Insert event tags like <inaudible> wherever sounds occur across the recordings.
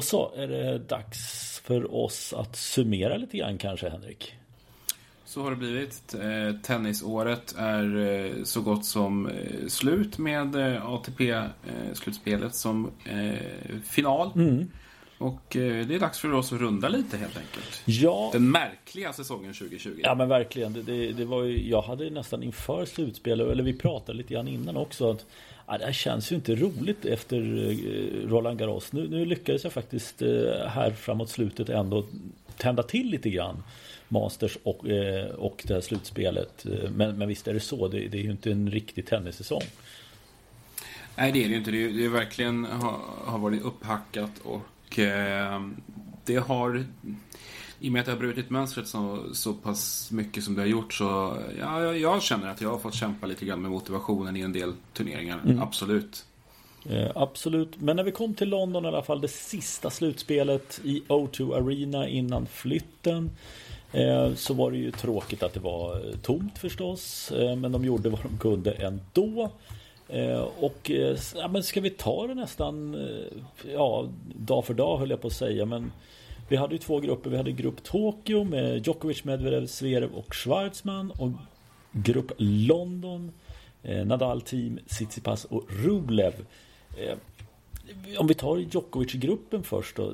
Då så är det dags för oss att summera lite grann kanske Henrik. Så har det blivit. Eh, tennisåret är eh, så gott som eh, slut med ATP-slutspelet som final. Mm. Och det är dags för oss att runda lite helt enkelt. Ja. Den märkliga säsongen 2020. Ja men verkligen. Det, det, det var ju, jag hade nästan inför slutspelet, eller vi pratade lite grann innan också. Att, ja, det här känns ju inte roligt efter eh, Roland Garros. Nu, nu lyckades jag faktiskt eh, här framåt slutet ändå tända till lite grann. Masters och, eh, och det här slutspelet. Men, men visst är det så, det, det är ju inte en riktig tennissäsong. Nej, det är det ju inte. Det är, det är verkligen har, har varit upphackat och eh, det har i och med att det har brutit mönstret så, så pass mycket som det har gjort så ja, jag, jag känner att jag har fått kämpa lite grann med motivationen i en del turneringar. Mm. Absolut. Eh, absolut, men när vi kom till London i alla fall det sista slutspelet i O2 Arena innan flytten Eh, så var det ju tråkigt att det var eh, tomt förstås. Eh, men de gjorde vad de kunde ändå. Och ja, men ska vi ta det nästan ja, dag för dag höll jag på att säga. Men vi hade ju två grupper. Vi hade grupp Tokyo med Djokovic, Medvedev, Zverev och Schwarzman. Och grupp London. Eh, Nadal Team, Tsitsipas och Rublev. Eh, om vi tar Djokovic-gruppen först då eh,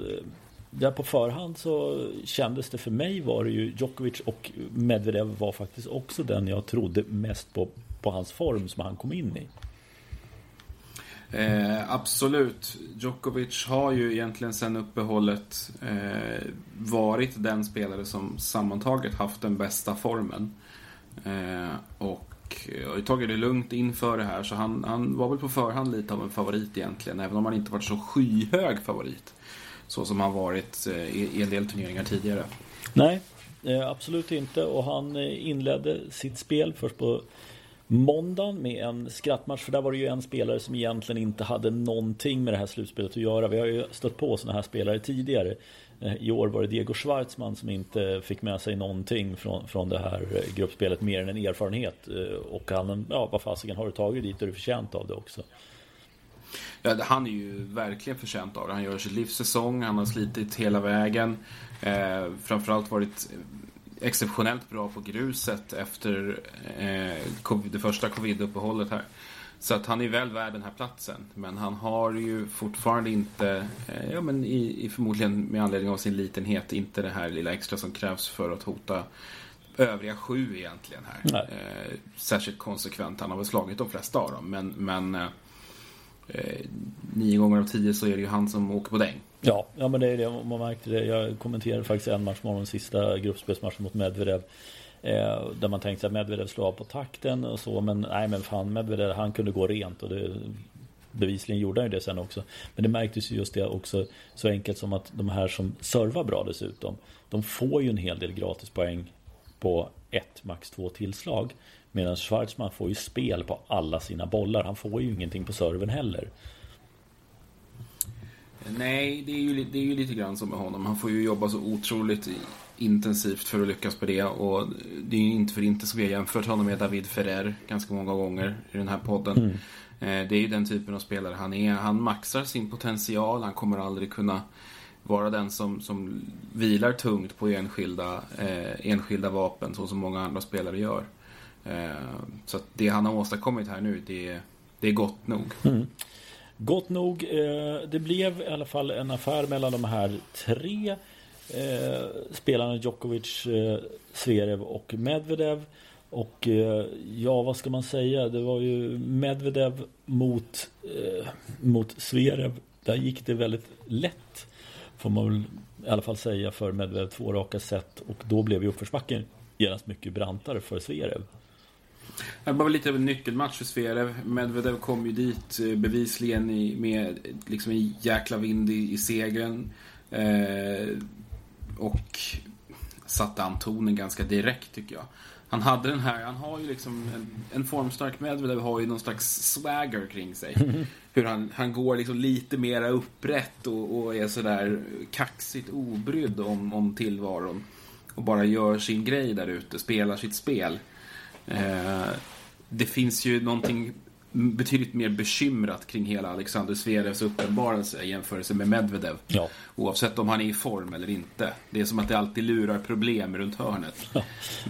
där på förhand så kändes det för mig var det ju Djokovic och Medvedev var faktiskt också den jag trodde mest på, på hans form som han kom in i. Eh, absolut. Djokovic har ju egentligen sen uppehållet eh, varit den spelare som sammantaget haft den bästa formen. Eh, och eh, har tagit det lugnt inför det här så han, han var väl på förhand lite av en favorit egentligen. Även om han inte varit så skyhög favorit. Så som han varit eh, i en del turneringar tidigare. Nej, eh, absolut inte. Och han eh, inledde sitt spel först på måndagen med en skrattmatch. För där var det ju en spelare som egentligen inte hade någonting med det här slutspelet att göra. Vi har ju stött på sådana här spelare tidigare. Eh, I år var det Diego Schwartzman som inte fick med sig någonting från, från det här eh, gruppspelet mer än en erfarenhet. Eh, och han, ja vad fasiken har du tagit dit och är du förtjänt av det också. Ja, han är ju verkligen förtjänt av det. Han gör sitt livs säsong, han har slitit hela vägen. Eh, framförallt varit exceptionellt bra på gruset efter eh, det första covid-uppehållet här. Så att han är väl värd den här platsen. Men han har ju fortfarande inte, eh, ja men i, i, förmodligen med anledning av sin litenhet, inte det här lilla extra som krävs för att hota övriga sju egentligen här. Eh, särskilt konsekvent. Han har väl slagit de flesta av dem. Men, men eh, eh, nio gånger av tio så är det ju han som åker på däng. Ja, ja men det är det. Man märkte det. Jag kommenterade faktiskt en match morgon, sista gruppspelsmatchen mot Medvedev. Eh, där man tänkte att Medvedev slår av på takten och så. Men nej men fan Medvedev han kunde gå rent. Och det, bevisligen gjorde han ju det sen också. Men det märktes ju just det också. Så enkelt som att de här som servar bra dessutom. De får ju en hel del gratispoäng på ett, max två tillslag. Medan Schwarzman får ju spel på alla sina bollar. Han får ju ingenting på serven heller. Nej, det är, ju, det är ju lite grann som med honom. Han får ju jobba så otroligt intensivt för att lyckas på det. Och det är ju inte för inte som vi har jämfört honom med David Ferrer ganska många gånger i den här podden. Mm. Eh, det är ju den typen av spelare han är. Han maxar sin potential. Han kommer aldrig kunna vara den som, som vilar tungt på enskilda, eh, enskilda vapen så som många andra spelare gör. Eh, så det han har åstadkommit här nu, det, det är gott nog. Mm. Gott nog. Eh, det blev i alla fall en affär mellan de här tre eh, spelarna Djokovic, eh, Zverev och Medvedev. Och eh, ja, vad ska man säga? Det var ju Medvedev mot, eh, mot Zverev. Där gick det väldigt lätt. Får man väl i alla fall säga för Medvedev två raka set. Och då blev ju uppförsbacken genast mycket brantare för Zverev. Det var lite av en nyckelmatch för Zverev. Medvedev kom ju dit eh, bevisligen i, med liksom en jäkla vind i, i segern. Eh, och satte an tonen ganska direkt tycker jag. Han hade den här, han har ju liksom en, en formstark Medvedev har ju någon slags swagger kring sig. <laughs> Hur han, han går liksom lite mera upprätt och, och är sådär kaxigt obrydd om, om tillvaron. Och bara gör sin grej där ute, spelar sitt spel. Eh, det finns ju någonting betydligt mer bekymrat kring hela Alexander Zverevs uppenbarelse i jämförelse med Medvedev. Ja. Oavsett om han är i form eller inte. Det är som att det alltid lurar problem runt hörnet.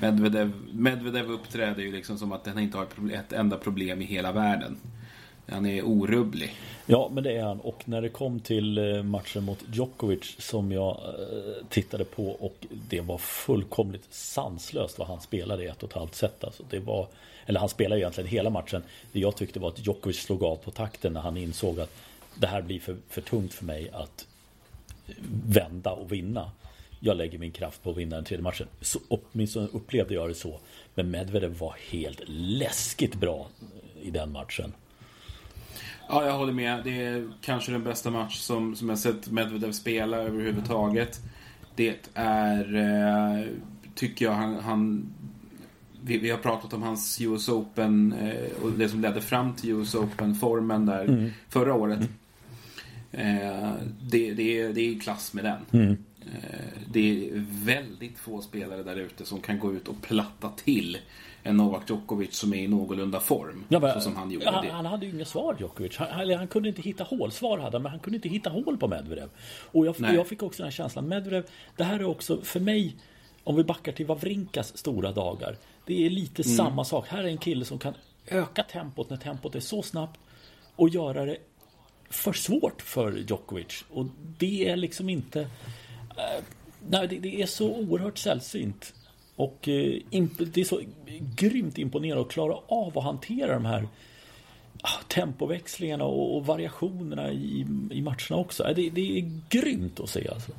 Medvedev, Medvedev uppträder ju liksom som att han inte har ett enda problem i hela världen. Han är orubblig. Ja, men det är han. Och när det kom till eh, matchen mot Djokovic som jag eh, tittade på och det var fullkomligt sanslöst vad han spelade i ett och ett halvt set. Alltså, det var, eller han spelade egentligen hela matchen. Det jag tyckte var att Djokovic slog av på takten när han insåg att det här blir för, för tungt för mig att vända och vinna. Jag lägger min kraft på att vinna den tredje matchen. Så åtminstone upplevde jag det så. Men Medvedev var helt läskigt bra i den matchen. Ja, jag håller med. Det är kanske den bästa match som, som jag sett Medvedev spela överhuvudtaget. Det är, eh, tycker jag, han, han vi, vi, har pratat om hans US Open eh, och det som ledde fram till US Open-formen där mm. förra året. Mm. Eh, det, det, är, det är klass med den. Mm. Eh, det är väldigt få spelare där ute som kan gå ut och platta till en Novak Djokovic som är i någorlunda form. Ja, men, så som han gjorde han, det. Han hade ju inga svar Djokovic. Han, han, kunde inte hitta hål. Svar hade han, men han kunde inte hitta hål på Medvedev. Och jag, jag fick också den här känslan. Medvedev, det här är också för mig, om vi backar till Wawrinkas stora dagar. Det är lite mm. samma sak. Här är en kille som kan öka tempot när tempot är så snabbt och göra det för svårt för Djokovic. Och det är liksom inte... Eh, nej, det, det, är så oerhört sällsynt. Och eh, det är så grymt imponerande att klara av att hantera de här ah, tempoväxlingarna och, variationerna i, i matcherna också. Det, det är grymt att se alltså.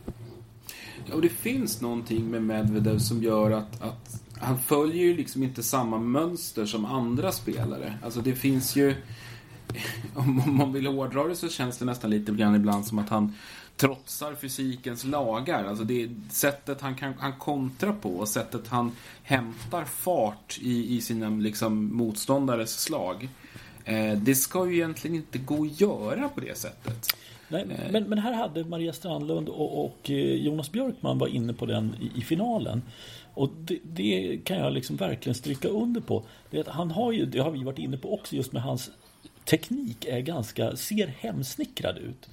Ja, och det finns någonting med Medvedev som gör att, att han följer ju liksom inte samma mönster som andra spelare. Alltså det finns ju... <laughs> Om man vill hårdra det så känns det nästan lite grann ibland som att han trotsar fysikens lagar. Alltså det sättet han kan han kontrar på och sättet han hämtar fart i, i sina liksom, motståndares slag. Eh, det ska ju egentligen inte gå att göra på det sättet. Nej, eh. men, men här hade Maria Strandlund och, och eh, Jonas Björkman var inne på den i, i finalen. Och det, det, kan jag liksom verkligen stryka under på. Det, han har ju, det har vi varit inne på också, just med hans teknik är ganska, ser hemsnickrad ut.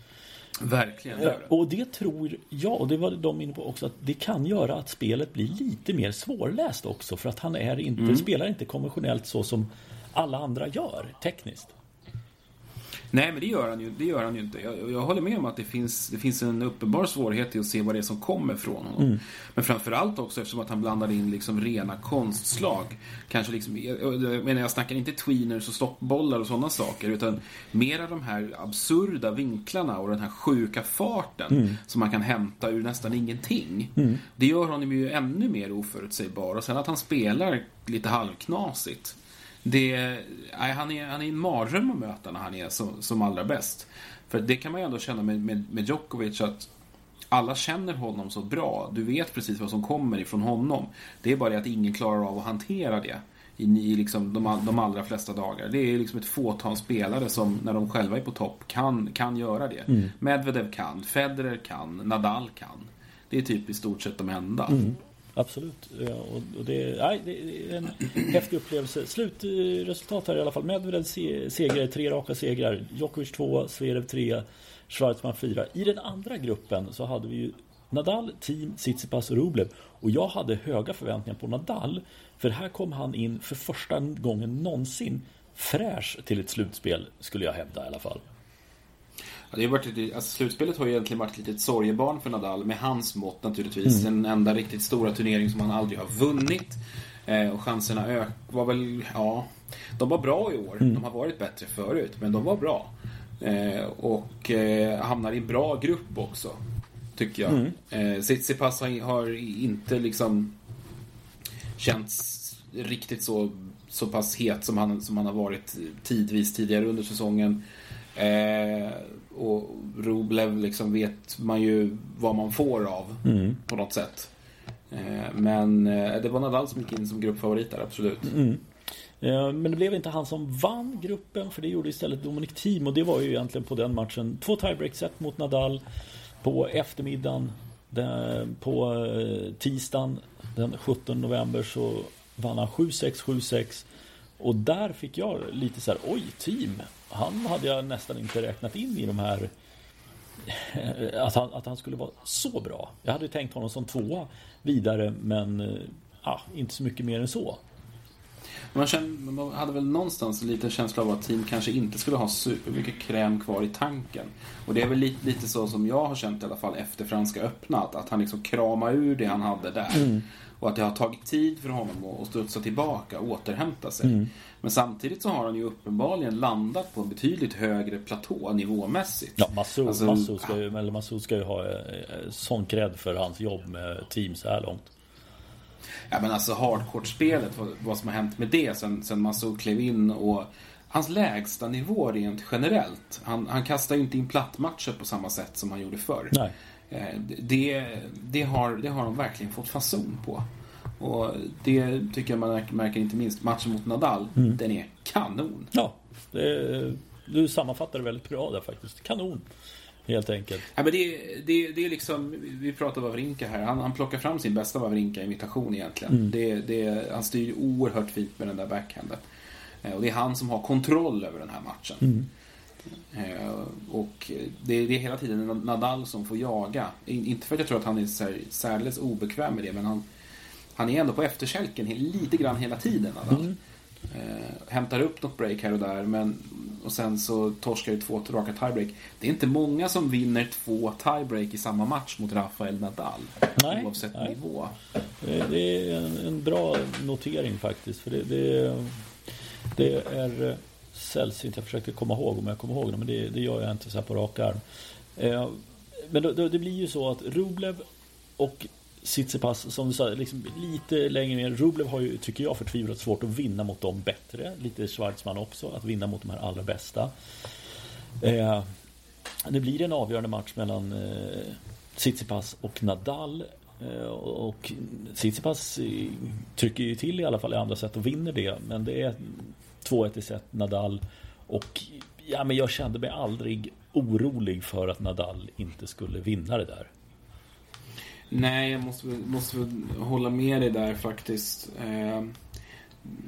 Verkligen. Det och det tror jag, och det var de inne på också, att det kan göra att spelet blir lite mer svårläst också. För att han är inte, mm. spelar inte konventionellt så som alla andra gör tekniskt. Nej, men det gör han ju, det gör han ju inte. Jag, jag håller med om att det finns, det finsk en uppenbar svårighet i att se vad det är som kommer från honom. Mm. Men framförallt också eftersom att han blandar in liksom rena konstslag. Kanske liksom, jag, menar, jag snackar inte tweeners och stoppbollar och sådana saker. Utan mera de här absurda vinklarna och den här sjuka farten. Mm. Som man kan hämta ur nästan ingenting. Mm. Det gör honom ju ännu mer oförutsägbar. Och sen att han spelar lite halvknasigt. Det, nej, han, är, han är en mardröm att möta när han är som, som allra bäst. För det kan man ju ändå känna med, med, med Djokovic att alla känner honom så bra. Du vet precis vad som kommer ifrån honom. Det är bara det att ingen klarar av att hantera det i, i liksom de, de allra flesta dagar. Det är liksom ett fåtal spelare som när de själva är på topp kan, kan göra det. Mm. Medvedev kan, Federer kan, Nadal kan. Det är typ i stort sett de enda. Mm. Absolut. Och det, nej, det är en häftig upplevelse. Slutresultat här i alla fall. Medvedev segrar, tre raka segrar. Djokovic 2, Zverev 3, Schwarzman 4. I den andra gruppen så hade vi ju Nadal, Team, Tsitsipas och Rublev. Och jag hade höga förväntningar på Nadal. För här kom han in för första gången någonsin fräsch till ett slutspel, skulle jag hävda i alla fall. Ja, det har varit, alltså, slutspelet har ju egentligen varit lite ett sorgebarn för Nadal, med hans mått naturligtvis. Mm. Den enda riktigt stora turnering som han aldrig har vunnit. Eh, och chanserna ök var väl, ja, de var bra i år. Mm. De har varit bättre förut, men de var bra. Eh, och eh, hamnar i en bra grupp också, tycker jag. Mm. Eh, Tsitsipas har, har inte liksom känts riktigt så, så pass het som han, som han har varit tidvis tidigare under säsongen. Eh, och Rublev liksom vet man ju vad man får av mm. på något sätt. Eh, men eh, det var Nadal som gick in som gruppfavorit där, absolut. Mm. Eh, men det blev inte han som vann gruppen för det gjorde istället Dominic Thiem och det var ju egentligen på den matchen två tiebreak-set mot Nadal på eftermiddagen på tisdagen den 17 november så vann han 7-6, 7-6 Och där fick jag lite så här, oj, team. Han hade jag nästan inte räknat in i de här att han, att han skulle vara så bra. Jag hade tänkt honom som tvåa vidare men ja, inte så mycket mer än så. Man, kände, man hade väl någonstans en liten känsla av att team kanske inte skulle ha supermycket kräm kvar i tanken. Och det är väl lite, lite så som jag har känt i alla fall efter Franska öppnat. Att han liksom kramar ur det han hade där. Mm. Och att det har tagit tid för honom att studsa tillbaka och återhämta sig. Mm. Men samtidigt så har han ju uppenbarligen landat på en betydligt högre platå nivåmässigt. Ja, Massoud, alltså, Massoud, ska, ju, eller Massoud ska ju ha eh, sån cred för hans jobb med team så här långt. Ja men alltså hardcore-spelet, vad, vad som har hänt med det sen, sen Massoud klev in och Hans lägsta nivå rent generellt. Han, han kastar ju inte in plattmatcher på samma sätt som han gjorde förr. Nej. Eh, det, det, har, det har de verkligen fått fason på. Och det tycker jag man märker inte minst matchen mot Nadal. Mm. Den är kanon. Ja, det, du sammanfattar det väldigt bra där faktiskt. Kanon. Helt enkelt. Ja, men det, det, det är liksom, vi pratar Wawrinka här. Han, han plockar fram sin bästa Wawrinka-imitation egentligen. Mm. Det, det, han styr oerhört fint med den där backhanden. Eh, och det är han som har kontroll över den här matchen. Mm. Eh, och det, det, är hela tiden Nadal som får jaga. Inte för att jag tror att han är särdeles obekväm med det, men han, han är ändå på efterkälken lite grann hela tiden. Mm. Eh, hämtar upp något break här och där, men och sen så torskar ju två raka tiebreak. Det är inte många som vinner två tiebreak i samma match mot Rafael Nadal. Nej, oavsett nej. nivå. Det är en, bra notering faktiskt. För det, det, det är sällsynt. Jag försöker komma ihåg om jag kommer ihåg det, men det, det gör jag inte så här på rak arm. Eh, men då, då, det blir ju så att Rublev och Tsitsipas, som du sa, liksom lite längre ner. Rublev har ju, tycker jag, förtvivlat svårt att vinna mot dem bättre. Lite Schwarzman också, att vinna mot de här allra bästa. Eh, det blir en avgörande match mellan eh, Tsitsipas och Nadal. Eh, och Tsitsipas trycker ju till i alla fall i andra set och vinner det. Men det är 2-1 i set Nadal. Och ja, men jag kände mig aldrig orolig för att Nadal inte skulle vinna det där. Nej, jag måste, måste hålla med dig där faktiskt. Eh,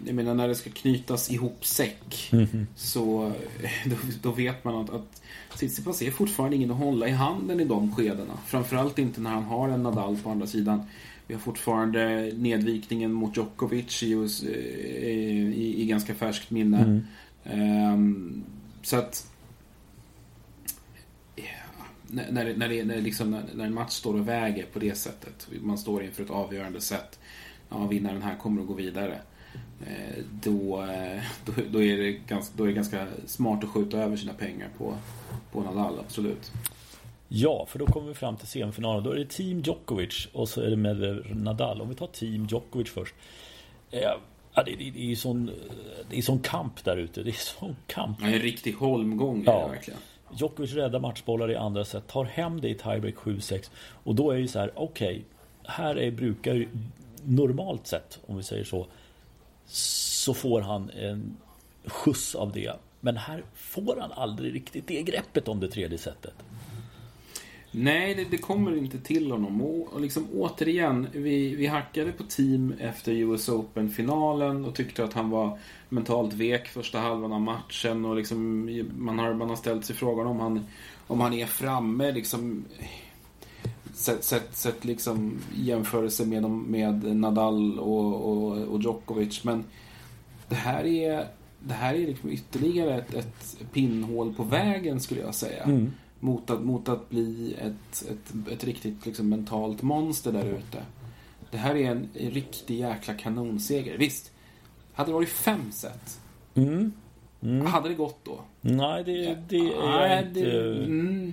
jag menar när det ska knytas ihop säck mm -hmm. så <laughs> då, då, vet man att, att Tsitsipas är fortfarande ingen att hålla i handen i de skedena. Framförallt inte när han har en Nadal på andra sidan. Vi har fortfarande nedvikningen mot Djokovic i, i, i ganska färskt minne. Mm. Um, så att när, när, det, när, det, när, liksom, när en match står och väger på det sättet. Man står inför ett avgörande sätt. Ja, vinnaren här kommer att gå vidare. Eh, då, eh, då, då, är det ganska, då är det ganska smart att skjuta över sina pengar på, på Nadal, absolut. Ja, för då kommer vi fram till semifinalen. Då är det Team Djokovic och så är det med Nadal. Om vi tar Team Djokovic först. Eh, ja, det, det, det är sån, det är sån kamp där ute. Det är sån kamp. Ja, en riktig holmgång är det verkligen. Djokovic räddar matchbollar i andra set, tar hem det i tiebreak 7-6. Och då är det så här, okej, okay, här är, brukar normalt sett, om vi säger så, så får han en skjuts av det. Men här får han aldrig riktigt det greppet om det tredje setet. Nej, det, det, kommer inte till honom. Och, och liksom, återigen, vi, vi hackade på team efter US Open-finalen och tyckte att han var mentalt vek första halvan av matchen. Och liksom, man, har, man har ställt sig frågan om han, om han är framme. Liksom, sett, sett, sett liksom jämförelse med, med Nadal och, och, och Djokovic. Men det här är, det här är liksom ytterligare ett, ett pinnhål på vägen skulle jag säga. Mm mot att, mot att bli ett, ett, ett riktigt liksom, mentalt monster där ute. Det här är en, en riktig jäkla kanonseger. Visst, hade det varit fem set, mm. Mm. hade det gått då? Nej, det, det är Nej, inte... Det, mm.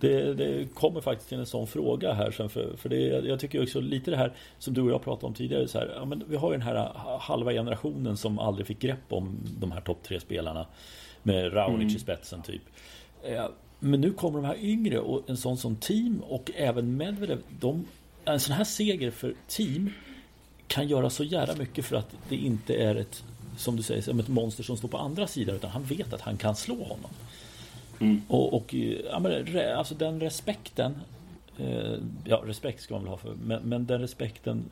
det, det, kommer faktiskt till en sån fråga här sen för, för det, jag tycker också lite det här som du och jag pratade om tidigare så här, ja, men vi har ju den här halva generationen som aldrig fick grepp om de här topp tre spelarna med Raonic mm. i spetsen typ. Men nu kommer de här yngre och en sån som Team och även Medvedev. De, en sån här seger för Team kan göra så jävla mycket för att det inte är ett, som du säger, som ett monster som står på andra sidan utan han vet att han kan slå honom. Mm. Och, och ja, men, alltså den respekten eh, Ja, respekt ska man väl ha för men, men den respekten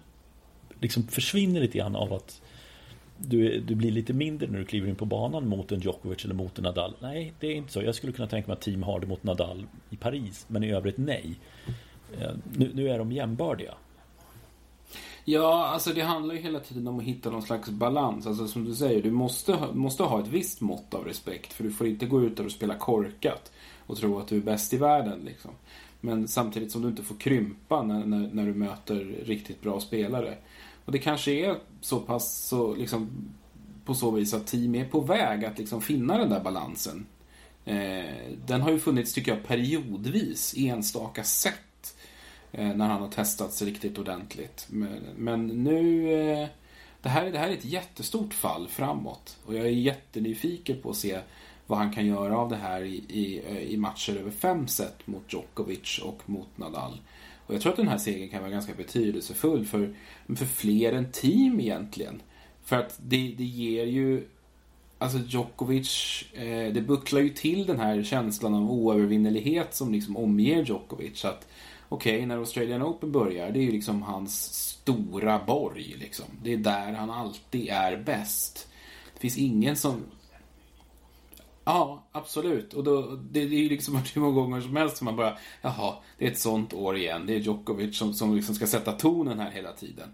liksom försvinner lite grann av att du, du blir lite mindre när du kliver in på banan mot en Djokovic eller mot en Nadal. Nej, det är inte så. Jag skulle kunna tänka mig att Team Hardy mot Nadal i Paris, men i övrigt nej. Eh, nu, nu är de jämbördiga. Ja, alltså det handlar ju hela tiden om att hitta någon slags balans. Alltså som du säger, du måste, ha, måste ha ett visst mått av respekt. För du får inte gå ut där och spela korkat och tro att du är bäst i världen. Liksom. Men samtidigt som du inte får krympa när, när, när, du möter riktigt bra spelare. Och det kanske är så pass så liksom, på så vis att team är på väg att liksom finna den där balansen. Eh, den har ju funnits, tycker jag, periodvis, enstaka sätt Eh, när han har testats riktigt ordentligt. Men, men nu... Eh, det, här, det här är ett jättestort fall framåt. Och jag är jättenyfiken på att se vad han kan göra av det här i, i, i matcher över fem set mot Djokovic och mot Nadal. Och jag tror att den här segern kan vara ganska betydelsefull för, för fler än team egentligen. För att det, det ger ju Alltså Djokovic, eh, det bucklar ju till den här känslan av oövervinnelighet som liksom omger Djokovic. Att okej, okay, när Australian Open börjar, det är ju liksom hans stora borg. Liksom. Det är där han alltid är bäst. Det finns ingen som... Ja, absolut. Och då, det, det är ju liksom <laughs> hur många gånger som helst som man bara, jaha, det är ett sånt år igen. Det är Djokovic som, som liksom ska sätta tonen här hela tiden.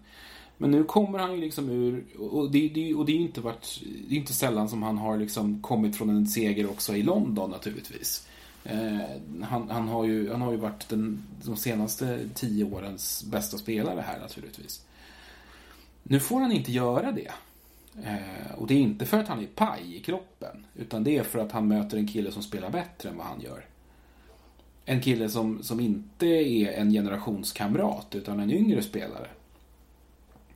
Men nu kommer han ju liksom ur, och det, det, och det är inte varit, det är inte sällan som han har liksom kommit från en seger också i London naturligtvis. Eh, han, han, har ju, han har ju varit den, de senaste tio årens bästa spelare här naturligtvis. Nu får han inte göra det. Eh, och det är inte för att han är paj i kroppen. Utan det är för att han möter en kille som spelar bättre än vad han gör. En kille som, som inte är en generationskamrat utan en yngre spelare.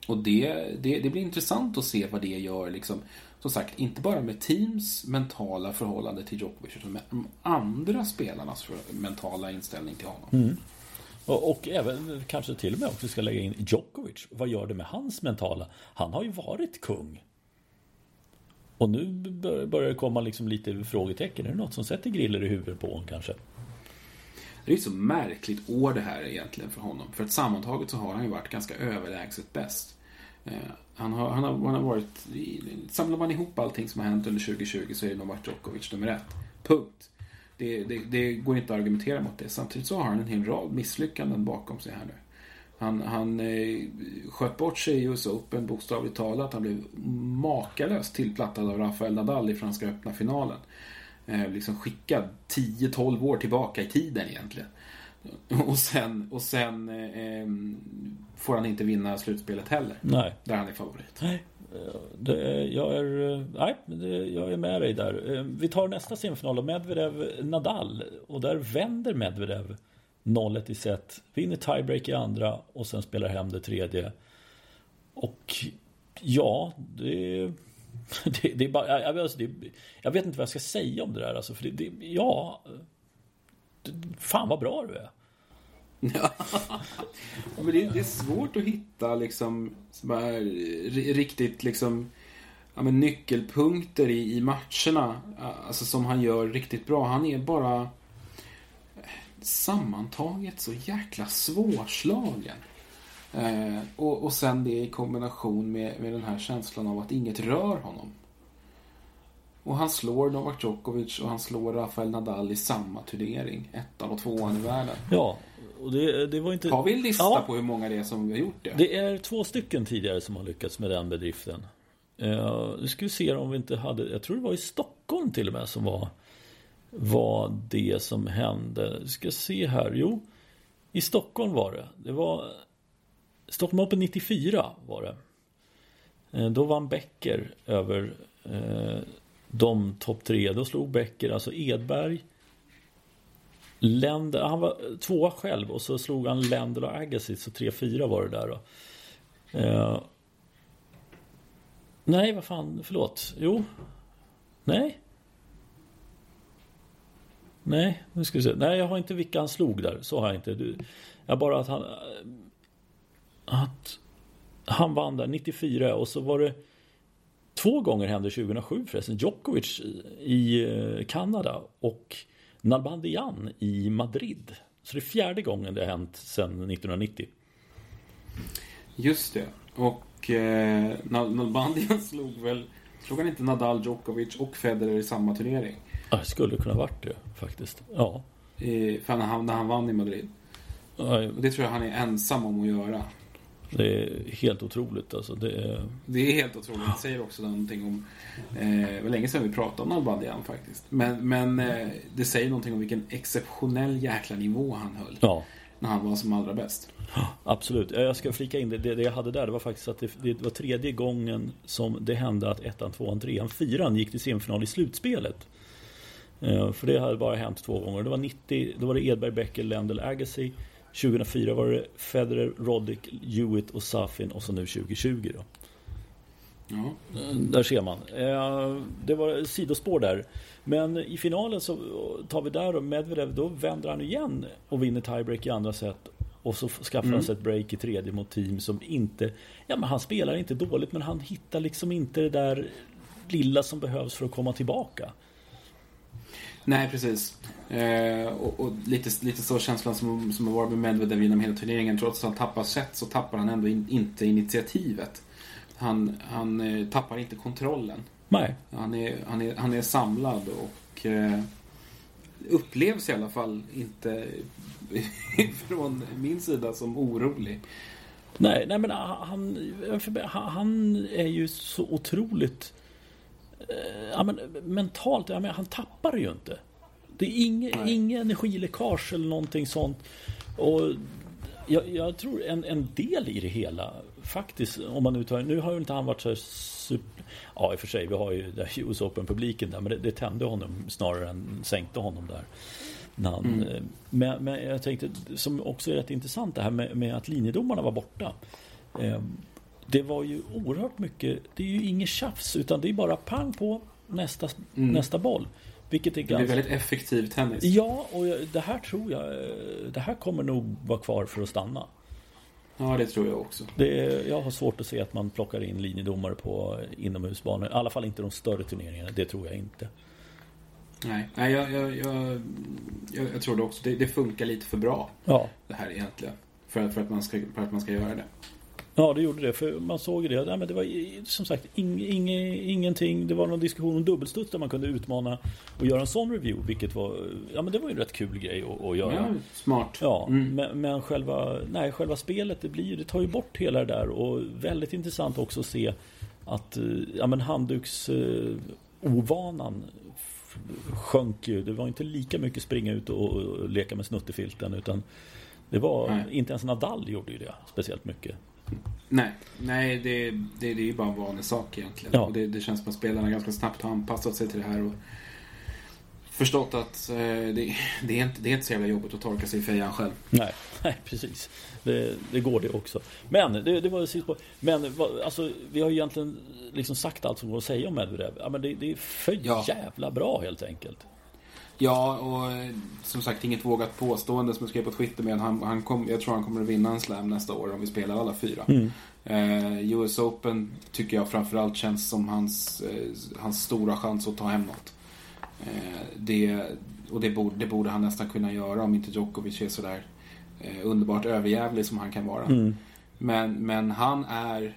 Och det, det, det blir intressant att se vad det gör liksom som sagt, inte bara med teams mentala förhållande till Djokovic utan med de andra spelarnas mentala inställning till honom. Mm. Och, och, även kanske till och med också ska lägga in Djokovic. Vad gör det med hans mentala? Han har ju varit kung. Och nu börjar det komma liksom lite frågetecken. Är det något som sätter griller i huvudet på honom kanske? Det är ett så märkligt år det här egentligen för honom. För att sammantaget så har han ju varit ganska överlägset bäst. Eh, han har, han, har, han har varit... Samlar man ihop allting som har hänt under 2020 så är det Novak Djokovic nummer ett. Punkt. Det, det, det, går inte att argumentera mot det. Samtidigt så har han en hel rad misslyckanden bakom sig här nu. Han, han eh, sköt bort sig i US Open bokstavligt talat. Han blev makalöst tillplattad av Rafael Nadal i Franska öppna finalen. Eh, liksom skickad 10-12 år tillbaka i tiden egentligen. Och sen, och sen eh, får han inte vinna slutspelet heller. Nej. Där han är favorit. Nej. Det, jag, är, nej, det, jag är med dig där. Eh, vi tar nästa semifinal Medvedev-Nadal. Och där vänder Medvedev 0-1 i set. Vinner tiebreak i andra och sen spelar hem det tredje. Och ja, det, <laughs> det, det är bara... Jag, alltså, det, jag, vet inte vad jag ska säga om det där. Alltså, för det, det, ja, Fan vad bra du är. <laughs> Ja. men det, det, är svårt att hitta liksom här, riktigt liksom ja, men nyckelpunkter i, i matcherna. Alltså som han gör riktigt bra. Han är bara sammantaget så jäkla svårslagen. Eh, och, och sen det i kombination med, med den här känslan av att inget rör honom. Och han slår Novak Djokovic och han slår Rafael Nadal i samma turnering. Ettan och tvåan i världen. Ja, och det, det var inte... Har vi en lista ja. på hur många det är som har gjort det? Det är två stycken tidigare som har lyckats med den bedriften. Uh, nu ska vi se om vi inte hade... Jag tror det var i Stockholm till och med som var, var det som hände. Vi ska se här. Jo, i Stockholm var det. Det var Stockholm Open 94 var det. Eh, då vann Becker över eh, de topp tre. Då slog Becker alltså Edberg. Länder, han var tvåa själv och så slog han Lendl och Agassi så 3-4 var det där då. Eh, nej, vad fan, förlåt. Jo. Nej. Nej, nu ska vi se. Nej, jag har inte vilka han slog där. Så har jag inte. Jag bara att han... Att han vann där 94 och så var det Två gånger hände 2007 förresten. Djokovic i eh, Kanada och Nalbandian i Madrid. Så det är fjärde gången det har hänt sedan 1990. Just det. Och Och eh, Nalbandian <laughs> slog väl, slog han inte Nadal, Djokovic och Federer i samma turnering? Ja, det skulle kunna varit det faktiskt. Ja. I, för han, när han vann i Madrid. Ja, det tror jag han är ensam om att göra. det är helt otroligt alltså. Det är... Det är helt otroligt. Det säger också någonting om... Eh, det var länge sedan vi pratade om Nalbandian faktiskt. Men, men eh, det säger någonting om vilken exceptionell jäkla nivå han höll. Ja. När han var som allra bäst. Absolut. Jag ska flika in det. Det, det jag hade där det var faktiskt att det, det var tredje gången som det hände att ettan, tvåan, trean, fyran gick till semifinal i slutspelet. Eh, för det hade bara hänt två gånger. Det var 90, då var det Edberg, Becker, Lendl, Agassi. 2004 var det Federer, Roddick, Hewitt och Safin och så nu 2020 då. Ja. Eh, Där ser man. Eh, Det var sidospår där. Men i finalen så tar vi där och Medvedev, då vänder han igen och vinner tiebreak i andra set. Och så skaffar han sig ett break i tredje mot team som inte... Ja men han spelar inte dåligt men han hittar liksom inte det där lilla som behövs för att komma tillbaka. Nej, precis. Eh, och, och lite, lite så känslan som, som har varit med Medvedev genom hela turneringen. Trots att han tappar set så tappar han ändå in, inte initiativet. Han, han eh, tappar inte kontrollen. Nej. Han är, han är, han är samlad och eh, upplevs i alla fall inte <laughs> från min sida som orolig. Nej, nej men han, han, han är ju så otroligt... eh, Ja, men mentalt, ja, men han tappar ju inte. Det är inget inge energiläckage eller någonting sånt. Och jag, jag tror en, en del i det hela faktiskt, om man nu tar, nu har ju inte han varit så här super, ja i och för sig, vi har ju US Open-publiken där, men det, det tände honom snarare än sänkte honom där. Han, Mm. eh, men, men jag tänkte, som också är rätt intressant det här med, med att linjedomarna var borta. Eh, det var ju oerhört mycket, det är ju inget tjafs utan det är bara pang på nästa, Mm. nästa boll. Vilket är Det blir ganska... väldigt effektiv tennis. Ja, och det här tror jag, det här kommer nog vara kvar för att stanna. Ja, det tror jag också. Det jag har svårt att se att man plockar in linjedomare på inomhusbanor. I alla fall inte de större turneringarna. Det tror jag inte. Nej, Nej jag, jag, jag, jag, jag tror det också. Det, det funkar lite för bra Ja, det här egentligen. För, för, att man ska, för att man ska göra det. Ja det gjorde det. För man såg ju det. Ja, men det var som sagt ing, ing, ingenting. Det var någon diskussion om dubbelstuds där man kunde utmana och göra en sån review. Vilket var, ja men det var ju en rätt kul grej att, att göra. Ja, smart. Ja, Mm. men, men själva, nej, själva spelet det, blir, det tar ju bort hela det där och väldigt intressant också att se att eh, ja, men handduks ovanan f- sjönk ju. Det var inte lika mycket springa ut och, och leka med snuttefilten utan det var, Nej. inte ens Nadal gjorde ju det speciellt mycket. Nej, nej det, det, det är ju bara en vanlig sak egentligen. Ja. Och det, det känns som att spelarna ganska snabbt har anpassat sig till det här och förstått att eh, det, det, är inte, det är inte så jävla jobbigt att torka sig i fejan själv. Nej, <laughs> nej precis. Det, det går det också. Men det, det var det sist på. Men alltså, vi har ju egentligen liksom sagt allt som går att säga om Medvedev. Ja, men det, det är för Ja. jävla bra helt enkelt. Ja, och eh, som sagt inget vågat påstående som jag skrev på Twitter med. Han, han kom, jag tror han kommer att vinna en slam nästa år om vi spelar alla fyra. Mm. Eh, US Open tycker jag framförallt känns som hans, eh, hans stora chans att ta hem något. Eh, det, och det borde, det borde han nästan kunna göra om inte Djokovic är sådär eh, underbart överjävlig som han kan vara. Mm. Men, men han är...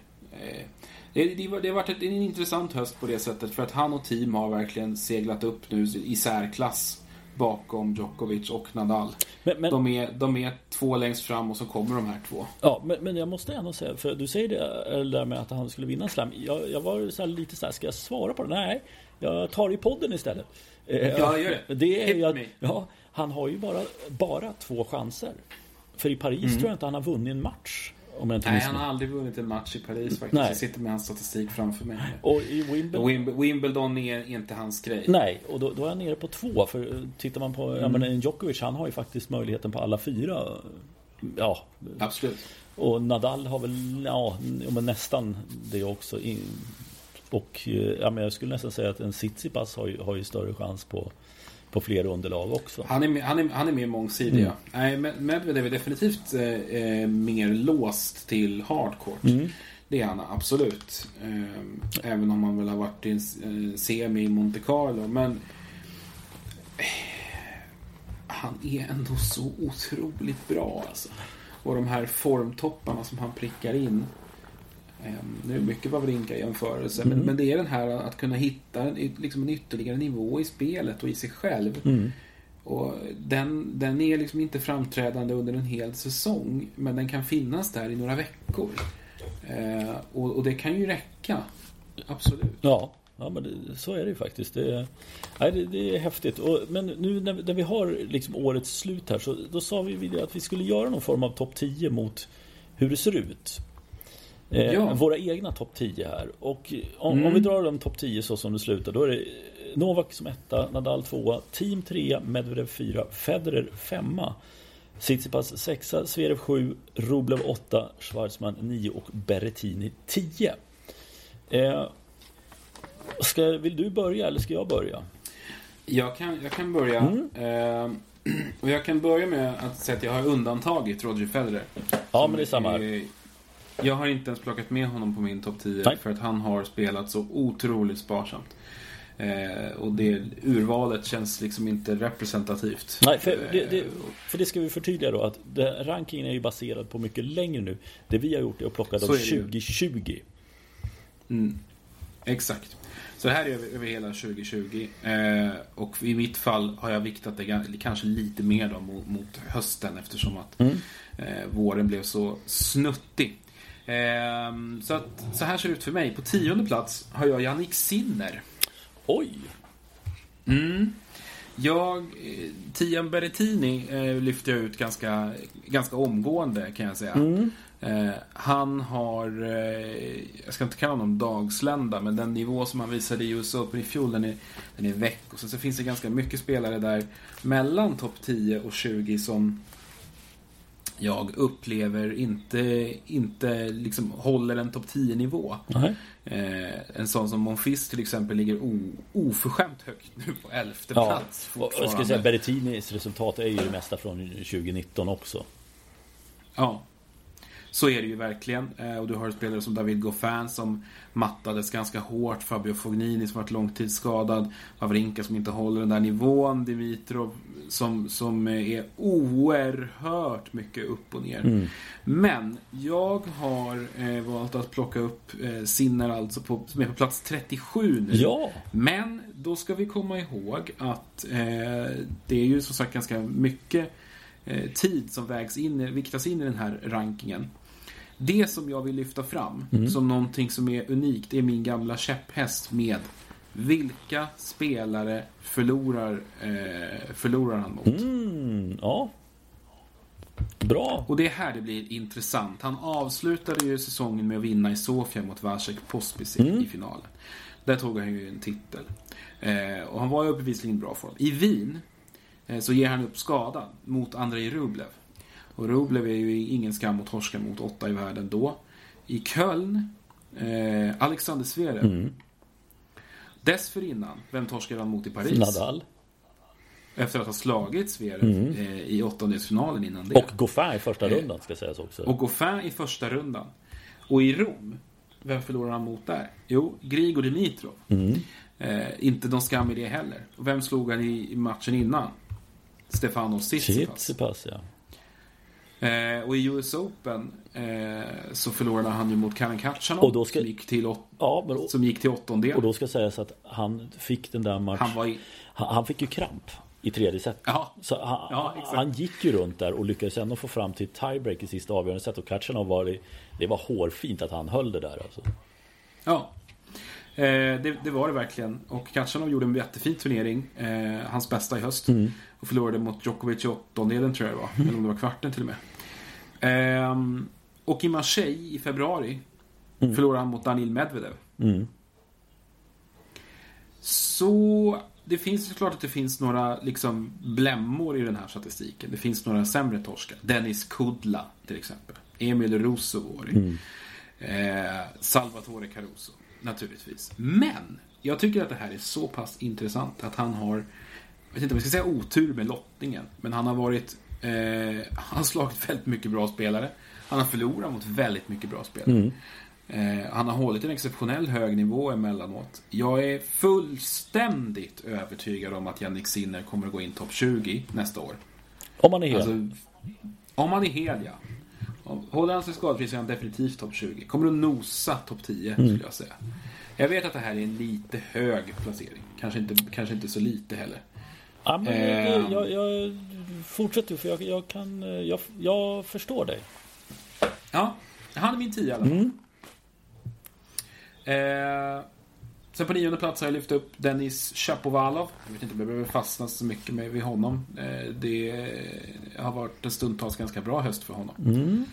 Eh, det, det, det har varit ett, en intressant höst på det sättet för att han och team har verkligen seglat upp nu i särklass bakom Djokovic och Nadal. Men, men, De är, de är två längst fram och så kommer de här två. ja, men, men jag måste ändå säga, för du säger det eller där med att han skulle vinna slam. Jag, jag var så lite så här, ska jag svara på det? Nej, jag tar det i podden istället. Eh, Ja, gör det. <laughs> det är ju Hit att, me. ja, han har ju bara, bara två chanser. För i Paris tror jag inte han har vunnit en match. Om jag inte Nej, han har aldrig vunnit en match i Paris faktiskt. Nej. Jag sitter med hans statistik framför mig. Och i Wimbledon Wimb- Wimbledon är inte hans grej. Nej, och då, då är jag nere på två. För eh, tittar man på, Mm. ja men en Djokovic han har ju faktiskt möjligheten på alla fyra. Ja, Absolut. och Nadal har väl, ja, men nästan det också. Och eh, ja, men jag skulle nästan säga att en Tsitsipas har ju, har ju större chans på, på fler underlag också. Han är, han är, han är mer mångsidig. Mm. Nej, Med- Medvedev är definitivt eh, eh, mer låst till hardcourt. Mm. Det är han absolut. Eh, även om han väl har varit i en eh, semi i Monte Carlo. Men eh, han är ändå så otroligt bra alltså. Och de här formtopparna som han prickar in. Ehm, Nu är mycket Wawrinka jämförelse, Mm. men, men det är den här att kunna hitta en, liksom en ytterligare nivå i spelet och i sig själv. Mm. Och den, den är liksom inte framträdande under en hel säsong, men den kan finnas där i några veckor. Eh, och, och det kan ju räcka. Absolut. Ja, ja men det, så är det ju faktiskt. Det, nej, det, det är häftigt. Och, men nu när, vi- när vi har liksom årets slut här så då sa vi att vi skulle göra någon form av topp 10 mot hur det ser ut. Eh, Ja. Våra egna topp 10 här. Och om, om Mm. vi drar de topp 10 så som det slutar då är det Novak som etta, Nadal tvåa, Team trea, Medvedev fyra, Federer femma. Tsitsipas sexa, Zverev sju, Rublev åtta, Schwarzman nio och Berrettini tio. Eh, ska, vill du börja eller ska jag börja? Jag kan, jag kan börja. Mm. Eh, <clears throat> och jag kan börja med att säga att jag har undantagit Roger Federer. Ja, men det är samma här. Jag har inte ens plockat med honom på min topp 10 Nej. för att han har spelat så otroligt sparsamt. Eh, och det urvalet känns liksom inte representativt. Nej, för det, det, Eh, för det ska vi förtydliga då att det, rankingen är ju baserad på mycket längre nu. Det vi har gjort är att plocka de är det ju. 2020. Mm. Exakt. Så det här är över, över hela 2020. Eh, och i mitt fall har jag viktat det kanske lite mer då mot, mot hösten eftersom att Mm. eh, våren blev så snuttig. Eh, så, att, så här ser det ut för mig. På tionde plats har jag Jannik Sinner. Oj! Mm. Jag, eh, Tian Berrettini eh, lyfter jag ut ganska, ganska omgående kan jag säga. Mm. Eh, han har, jag ska inte kalla honom dagslända, men den nivå som han visade i US Open i fjol, den är, den är väck. Och sen så finns det ganska mycket spelare där mellan topp 10 och 20 som jag upplever inte, inte liksom håller en topp 10-nivå. Nej. Eh, en sån som Monfils till exempel ligger o, oförskämt högt nu på elfte Ja, plats och jag ska säga Berrettinis resultat är ju det mesta från 2019 också. Ja. Så är det ju verkligen. Eh, Och du har spelare som David Goffin som mattades ganska hårt. Fabio Fognini som varit långtidsskadad. Wawrinka som inte håller den där nivån. Dimitrov som, som är oerhört mycket upp och ner. Mm. Men jag har eh, valt att plocka upp eh, Sinner alltså på, som är på plats 37 nu. Ja! Men då ska vi komma ihåg att eh, det är ju som sagt ganska mycket eh, tid som vägs in, viktas in i den här rankingen. Det som jag vill lyfta fram Mm. som någonting som är unikt är min gamla käpphäst med vilka spelare förlorar, eh, förlorar han mot? Mm, ja. Bra. Och det är här det blir intressant. Han avslutade ju säsongen med att vinna i Sofia mot Vasek Pospisil Mm. i finalen. Där tog han ju en titel. Eh, och han var ju bevisligen i bra form. I Wien eh, så ger han upp skadan mot Andrei Rublev. Och Rublev är ju ingen skam att torska mot åtta i världen då. I Köln, eh, Alexander Zverev. Mm. Dessförinnan, vem torskade han mot i Paris? Nadal. Efter att ha slagit Zverev Mm. eh, i åttondelsfinalen innan det. Och Goffin i första Eh, rundan ska sägas också. Och Goffin i första rundan. Och i Rom, vem förlorar han mot där? Jo, Grigor Dimitrov. Mm. Eh, inte någon skam i det heller. Och vem slog han i, matchen innan? Stefanos Tsitsipas. Tsitsipas, ja. Eh, och i US Open eh, så förlorade han ju mot Karen Khachanov. Och då ska- som, gick till åt, Ja, men, som gick till åttondel. och då ska sägas att han fick den där matchen. Han var i... Han, han fick ju kramp i tredje set. Ja, Så han, Ja, han gick ju runt där och lyckades ändå få fram till tiebreak i sista avgörande set. Och Kachanov var det, det var hårfint att han höll det där alltså. Ja. Eh, det, det var det verkligen. Och Khachanov gjorde en jättefin turnering. Eh, hans bästa i höst. Mm. Och förlorade mot Djokovic i åttondelen tror jag det var. Eller om det var kvarten till och med. Ehm, och i Marseille i februari Mm. förlorade han mot Daniil Medvedev. Mm. Så det finns såklart att det finns några liksom blämmor i den här statistiken. Det finns några sämre torskar. Dennis Kudla till exempel. Emil Rusovori. Mm. Eh, Salvatore Caruso. Naturligtvis. Men jag tycker att det här är så pass intressant att han har, jag vet inte om jag ska säga otur med lottningen, men han har varit, eh, han har slagit väldigt mycket bra spelare. Han har förlorat mot väldigt mycket bra spelare. Mm. Eh, han har hållit en exceptionell hög nivå emellanåt. Jag är fullständigt övertygad om att Jannik Sinner kommer att gå in topp 20 nästa år. Om man är hel. Alltså, om han är hel, ja. Håller han sig skadefri så är han definitivt topp 20. Kommer att nosa topp 10 mm. skulle jag säga. Jag vet att det här är en lite hög placering. Kanske inte, kanske inte så lite heller. Ja, men eh, jag, jag, fortsätter för jag, jag kan... Jag, jag förstår dig. Ja, han är min 10 i alla fall. Mm. Eh, sen på nionde plats har jag lyft upp Dennis Chapovalov. Jag vet inte om jag behöver fastna så mycket med vid honom. Eh, det har varit en stundtals ganska bra höst för honom. Mm.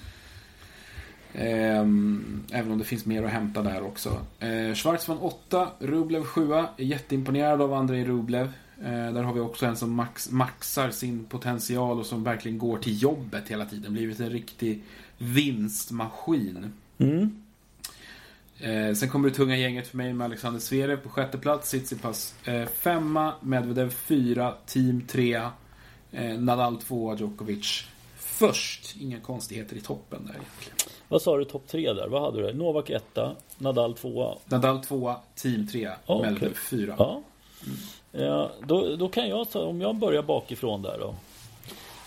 Eh, även om det finns mer att hämta där också. Eh, Schwarzman 8, Rublev 7. Är jätteimponerad av Andrei Rublev. Eh, där har vi också en som max, maxar sin potential och som verkligen går till jobbet hela tiden. Blivit en riktig vinstmaskin. Mm. Eh, sen kommer det tunga gänget för mig med Alexander Zverev på sjätte plats, Tsitsipas eh, femma, Medvedev fyra, Team trea, eh, Nadal tvåa, Djokovic först. Inga konstigheter i toppen där egentligen. Vad sa du topp tre där? Vad hade du? Novak etta, Nadal tvåa? Nadal tvåa, Team trea, oh, Medvedev fyra. Ja. Mm. Ja, då, då kan jag ta, om jag börjar bakifrån där då.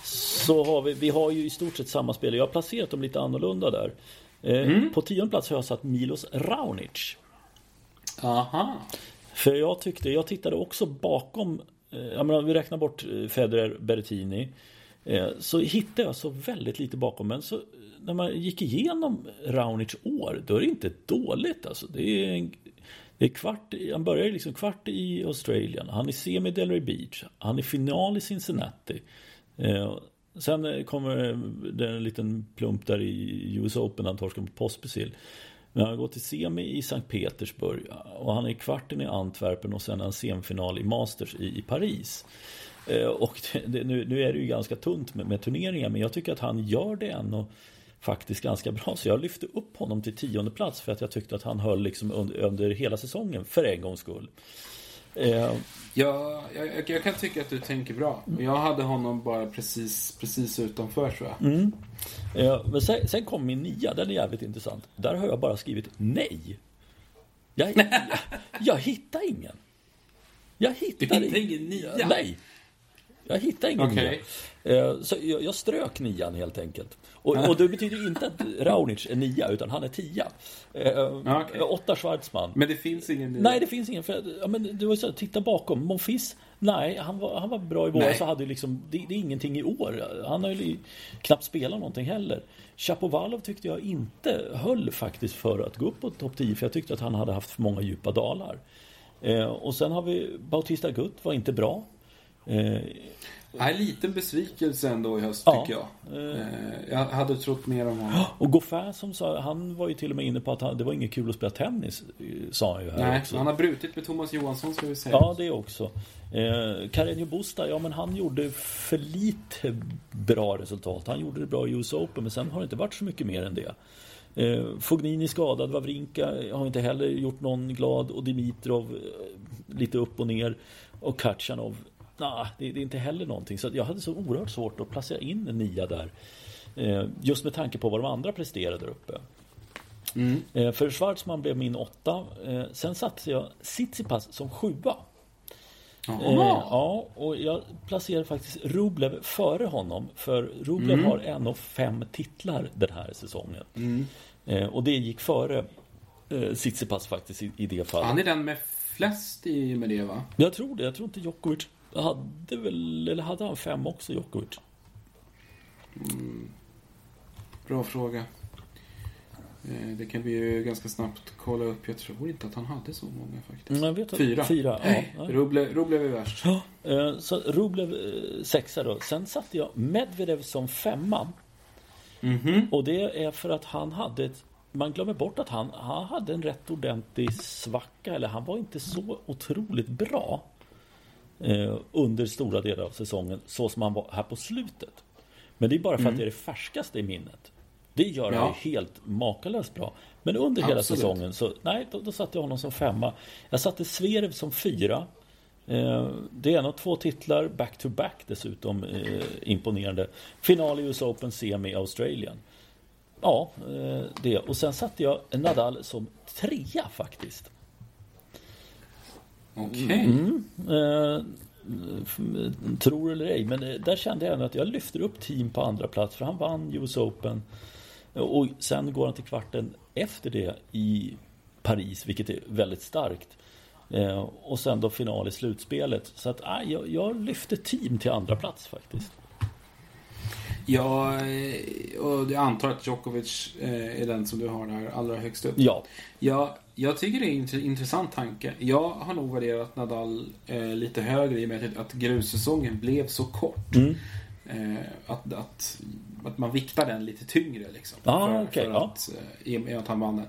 Så har vi, vi har ju i stort sett samma spel. Jag har placerat dem lite annorlunda där. Eh, mm. På tionde plats har jag satt Milos Raonic. Aha. För jag tyckte, jag tittade också bakom, eh, jag menar, vi räknar bort eh, Federer, Berrettini. Så hittade jag så väldigt lite bakom. Men så när man gick igenom Raonic år, då är det inte dåligt alltså. Det är, en, kvart, han börjar liksom kvart i Australien. Han är semi Delray Beach. Han är final i Cincinnati. Eh, sen eh, kommer det en liten plump där i US Open, han torskar mot Pospisil. Men han har gått till semi i Sankt Petersburg och han är i kvarten i Antwerpen och sen en semifinal i Masters i, i Paris. Eh, och <laughs> det, nu, nu, är det ju ganska tunt med, med turneringar men jag tycker att han gör det ändå faktiskt ganska bra. Så jag lyfte upp honom till tionde plats för att jag tyckte att han höll liksom under, under hela säsongen för en gångs skull. Eh, ja, jag, jag, kan tycka att du tänker bra. Jag hade honom bara precis, precis utanför tror jag. Mm. Eh, men sen, sen kom min nia, den är jävligt intressant. Där har jag bara skrivit nej. Jag, jag, <laughs> jag hittar ingen. Jag hittar, du hittar ingen nia? Nej. Jag hittar ingen okay. nia. Eh, så jag, jag strök nian helt enkelt. Och, och det betyder inte att Raunic är nia, utan han är tia. Eh, okay. Åtta Schwarzman. Men det finns ingen? Nej, det finns ingen. För, ja, men det var så, titta bakom. Monfils, nej, han var, han var bra i våras. Så hade liksom, det, det, är ingenting i år. Han har ju knappt spelat någonting heller. Chapovalov tyckte jag inte höll faktiskt för att gå upp på topp 10. För jag tyckte att han hade haft för många djupa dalar. Eh, och sen har vi Bautista Gutt, var inte bra. Eh, en liten besvikelse ändå i höst ja, tycker jag. Eh, jag hade trott mer om honom. Och Goffin som sa, han var ju till och med inne på att han, det var inget kul att spela tennis. Sa han ju här Nej, också. han har brutit med Thomas Johansson ska vi säga. Ja, det också. Eh, Carreño Busta, ja men han gjorde för lite bra resultat. Han gjorde det bra i US Open men sen har det inte varit så mycket mer än det. Eh, Fognini skadad, Wawrinka har inte heller gjort någon glad och Dimitrov eh, lite upp och ner. Och Katjanov nah, det, det, är inte heller någonting. Så jag hade så oerhört svårt att placera in en nia där. Eh, just med tanke på vad de andra presterade där uppe. Mm. Eh, för Schwarzman blev min åtta. Eh, sen satte jag Tsitsipas som sjua. Eh, ja, och jag placerade faktiskt Rublev före honom. För Rublev mm. har en av fem titlar den här säsongen. Mm. Och det gick före Tsitsipas faktiskt i, i det fallet. Han är den med flest i med det va? Jag tror det. Jag tror inte Djokovic hade väl, eller hade han fem också, Djokovic? Mm. Bra fråga. Eh, det kan vi ju ganska snabbt kolla upp. Jag tror inte att han hade så många faktiskt. Fyra. Fyra ja. Rublev, Rublev är värst. Ja, eh, så Rublev eh, sexa då. Sen satte jag Medvedev som femma. Mm -hmm. Och det är för att han hade ett man glömmer bort att han, han hade en rätt ordentlig svacka. Eller han var inte så otroligt bra under stora delar av säsongen så som han var här på slutet. Men det är bara för mm. att det är det färskaste i minnet. Det gör ja. han helt makalöst bra. Men under Absolut. hela säsongen så, nej, då, då satte jag honom som femma. Jag satte Zverev som fyra. Eh, det är en av två titlar, back to back dessutom, eh, imponerande. Final i US Open, semi i Australien. Ja, eh, det. Och sen satte jag Nadal som trea faktiskt. Okej. Okay. Mm, eh, tror eller ej, men eh, där kände jag ändå att jag lyfter upp team på andra plats för han vann US Open. Eh, och sen går han till kvarten efter det i Paris, vilket är väldigt starkt. Eh, och sen då final i slutspelet. Så att eh, jag, jag lyfte team till andra plats faktiskt. Ja, eh, och jag antar att Djokovic eh, är den som du har där allra högst upp. Ja. Ja, jag tycker det är en intressant tanke. Jag har nog värderat Nadal eh, lite högre i och med att grussäsongen blev så kort. Mm. Att, att, att man viktar den lite tyngre liksom. Ah, för, okay, för ja. att, I och med att han vann den.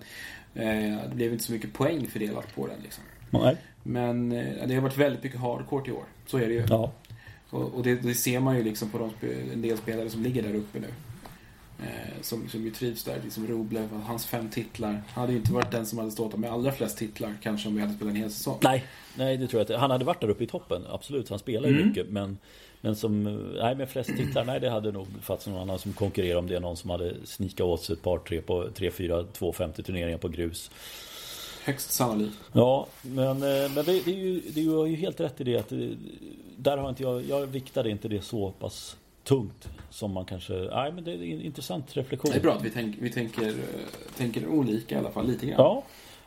Det blev inte så mycket poäng fördelat på den liksom. Nej. Men det har varit väldigt mycket hardcourt i år. Så är det ju. Ja. Och, och det, det, ser man ju liksom på de, en del spelare som ligger där uppe nu. Eh, som, som ju trivs där. Liksom Roblev, hans fem titlar. Han hade ju inte varit den som hade stått med allra flest titlar kanske om vi hade spelat en hel säsong. Nej, nej det tror jag inte. Han hade varit där uppe i toppen, absolut. Han spelar ju Mm. mycket. Men, men som, nej med flest titlar, nej det hade nog funnits någon annan som konkurrerar om det. Någon som hade snikat åt sig ett par, tre, på, tre fyra 250 turneringar på grus. Högst sannolikt. Ja, men, eh, men det, det, är ju, det är ju helt rätt i det att det, där har inte jag, jag viktade inte det så pass tungt som man kanske, nej men det är en intressant reflektion. Det är bra att vi, tänk, vi tänker, eh, tänker olika i alla fall, lite grann. Ja,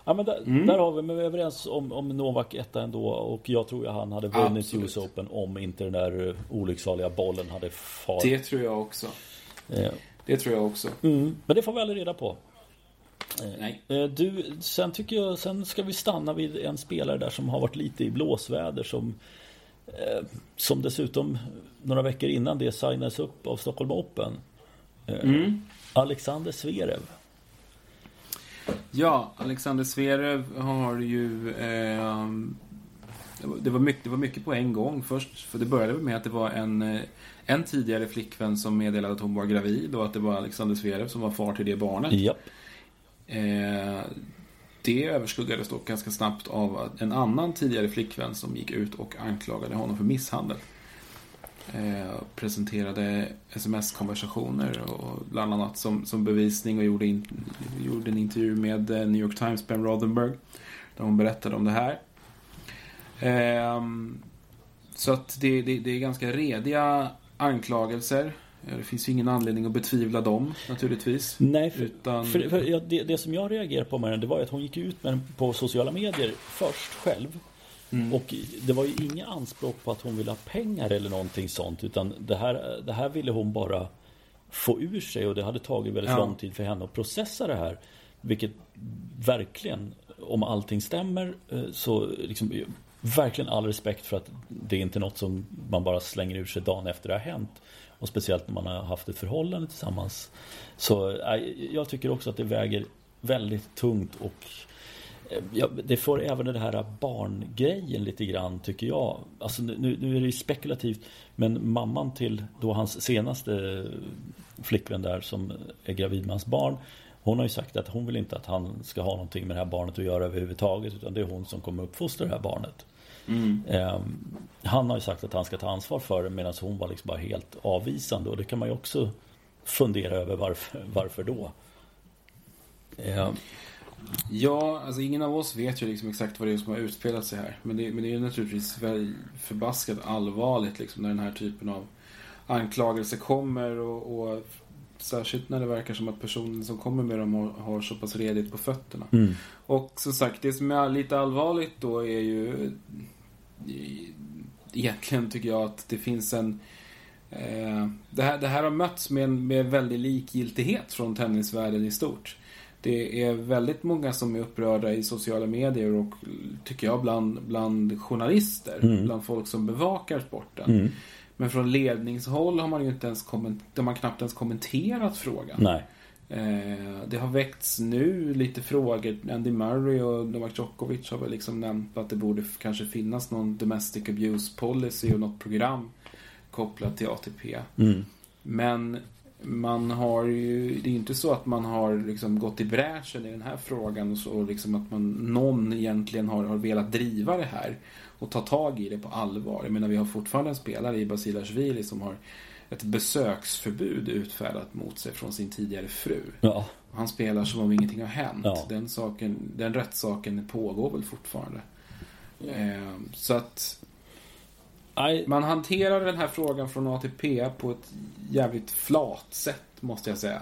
ja men där, Mm. där har vi, men vi är överens om, om Novak etta ändå och jag tror ju han hade vunnit Absolut. US Open om inte den där eh, olycksaliga bollen hade farit. Det tror jag också. Eh, Det tror jag också. Mm, men det får vi aldrig reda på. Nej. eh, Du, sen tycker jag, sen ska vi stanna vid en spelare där som har varit lite i blåsväder som eh, Som dessutom några veckor innan det signades upp av Stockholm Open. Eh, Mm. Alexander Zverev. Ja, Alexander Zverev har ju... Eh, det var- mycket, det var mycket på en gång först. För det började med att det var en, en tidigare flickvän som meddelade att hon var gravid och att det var Alexander Zverev som var far till det barnet. Japp. Eh, det överskuggades dock ganska snabbt av en annan tidigare flickvän som gick ut och anklagade honom för misshandel. Eh, presenterade sms-konversationer och bland annat som, som bevisning och gjorde, in, gjorde en intervju med eh, New York Times, Ben Rothenberg. Där hon berättade om det här. Eh, så att det, det, det är ganska rediga anklagelser. Eh, Det finns ju ingen anledning att betvivla dem naturligtvis. Nej, för, Utan... för, för ja, det, det som jag reagerade på med det var att hon gick ut med den på sociala medier först själv. Mm. Och det var ju inga anspråk på att hon ville ha pengar eller någonting sånt. Utan det här, det här ville hon bara få ur sig och det hade tagit väldigt Ja. lång tid för henne att processa det här. Vilket verkligen, om allting stämmer, eh, så liksom, verkligen all respekt för att det är inte något som man bara slänger ur sig dagen efter det har hänt. Och speciellt när man har haft ett förhållande tillsammans. Så eh, jag tycker också att det väger väldigt tungt och eh, Ja, det får även den här barngrejen lite grann tycker jag. Alltså nu, nu är det ju spekulativt. Men mamman till då hans senaste flickvän där som är gravid med hans barn. Hon har ju sagt att hon vill inte att han ska ha någonting med det här barnet att göra överhuvudtaget. Utan det är hon som kommer uppfostra det här barnet. Mm. Eh, han har ju sagt att han ska ta ansvar för det medan hon var liksom bara helt avvisande. Och det kan man ju också fundera över varför, varför då. Eh, Ja, alltså ingen av oss vet ju liksom exakt vad det är som har utspelat sig här. Men det, men det är ju naturligtvis förbaskat allvarligt liksom när den här typen av anklagelser kommer och, och särskilt när det verkar som att personen som kommer med dem har, har så pass redigt på fötterna. mm, Och som sagt, det som är lite allvarligt då är ju egentligen tycker jag att det finns en eh, det, här, det här har mötts med, en- med väldigt likgiltighet från tennisvärlden i stort. Det är väldigt många som är upprörda i sociala medier och tycker jag bland, bland journalister, Mm. bland folk som bevakar sporten. mm, Men från ledningshåll har man ju inte ens komment- har knappt ens kommenterat frågan. nej. Eh, det har väckts nu lite frågor. Andy Murray och Novak Djokovic har väl liksom nämnt att det borde kanske finnas någon domestic abuse policy och något program kopplat till ATP. Mm, Men man har ju, det är ju inte så att man har liksom gått i bräschen i den här frågan och så liksom att man, någon egentligen har, har velat driva det här och ta tag i det på allvar. Jag menar vi har fortfarande en spelare i Basilashvili som har ett besöksförbud utfärdat mot sig från sin tidigare fru. ja. Han spelar som om ingenting har hänt. Ja. Den, saken, den rättssaken pågår väl fortfarande. Eh, så att Nej, man hanterar den här frågan från ATP på ett jävligt flat sätt, måste jag säga.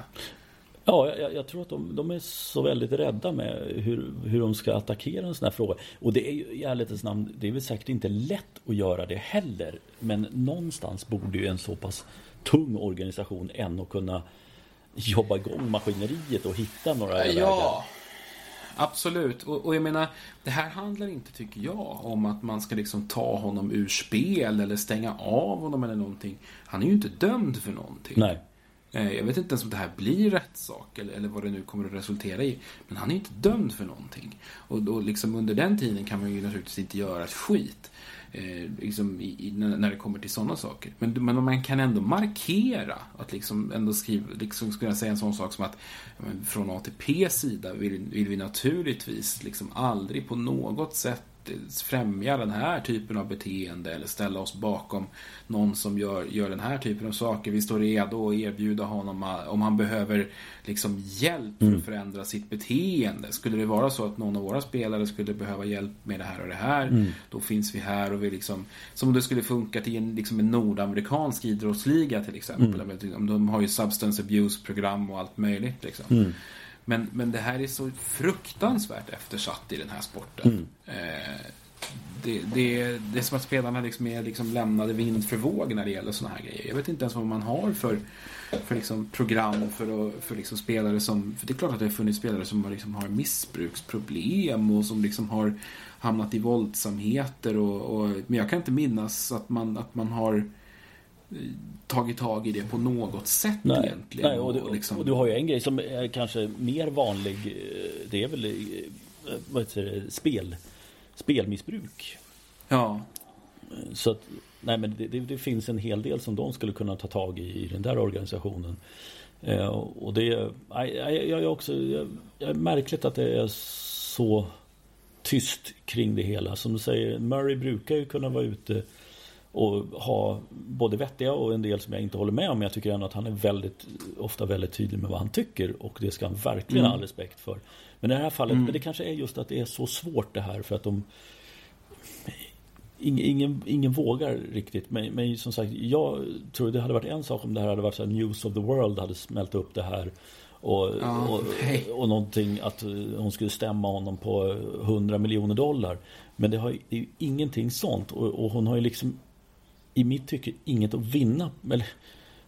Ja, jag, jag tror att de, de, är så väldigt rädda med hur, hur de ska attackera en sån här fråga. Och det är ju i ärlighetens namn, det är väl säkert inte lätt att göra det heller. Men någonstans borde ju en så pass tung organisation ändå kunna jobba igång maskineriet och hitta några ja. vägar. Absolut. Och, och, jag menar, det här handlar inte, tycker jag, om att man ska liksom ta honom ur spel eller stänga av honom eller någonting. Han är ju inte dömd för någonting. Nej. Eh, jag vet inte ens om det här blir rättssak eller, eller vad det nu kommer att resultera i. Men han är ju inte dömd för någonting. Och, då, liksom under den tiden kan man ju naturligtvis inte göra ett skit. Eh, liksom i, i, när det kommer till sådana saker. Men, men man kan ändå markera att liksom ändå skriva, liksom skulle jag säga en sån sak som att från ATPs sida vill, vill vi naturligtvis liksom aldrig på något sätt främja den här typen av beteende eller ställa oss bakom någon som gör, gör den här typen av saker. Vi står redo att erbjuda honom om han behöver liksom hjälp för att mm. förändra sitt beteende. Skulle det vara så att någon av våra spelare skulle behöva hjälp med det här och det här, mm. då finns vi här och vi liksom, som det skulle funka till en, liksom en nordamerikansk idrottsliga till exempel. Mm. De har ju substance abuse-program och allt möjligt. Liksom. Men, men det här är så fruktansvärt eftersatt i den här sporten. Mm. Eh, det, det, det är som att spelarna liksom är liksom lämnade vind för våg när det gäller sådana här grejer. Jag vet inte ens vad man har för, för liksom program för, för liksom spelare som... För det är klart att det har funnits spelare som liksom har missbruksproblem och som liksom har hamnat i våldsamheter. Och, och, men jag kan inte minnas att man, att man har tagit tag i det på något sätt nej, egentligen. Nej, och, du, liksom... och, du har ju en grej som är kanske mer vanlig. Eh, det är väl eh, vad heter det, spel, spelmissbruk. Ja. Så att, nej men det, det, finns en hel del som de skulle kunna ta tag i i den där organisationen. Eh, och det, jag, jag, jag, också, jag, jag är märkligt att det är så tyst kring det hela. Som du säger, Murray brukar ju kunna vara ute och ha både vettiga och en del som jag inte håller med om. Men jag tycker ändå att han är väldigt, ofta väldigt tydlig med vad han tycker. Och det ska han verkligen mm. ha all respekt för. Men i det här fallet, mm. men det kanske är just att det är så svårt det här för att de Ingen, ingen, ingen vågar riktigt. Men, men, som sagt, jag tror det hade varit en sak om det här hade varit så News of the World hade smält upp det här. Och, oh, och, <laughs> och någonting att hon skulle stämma honom på 100 miljoner dollar. Men det, har, det är ju ingenting sånt. Och, och hon har ju liksom i mitt tycke inget att vinna. Eller,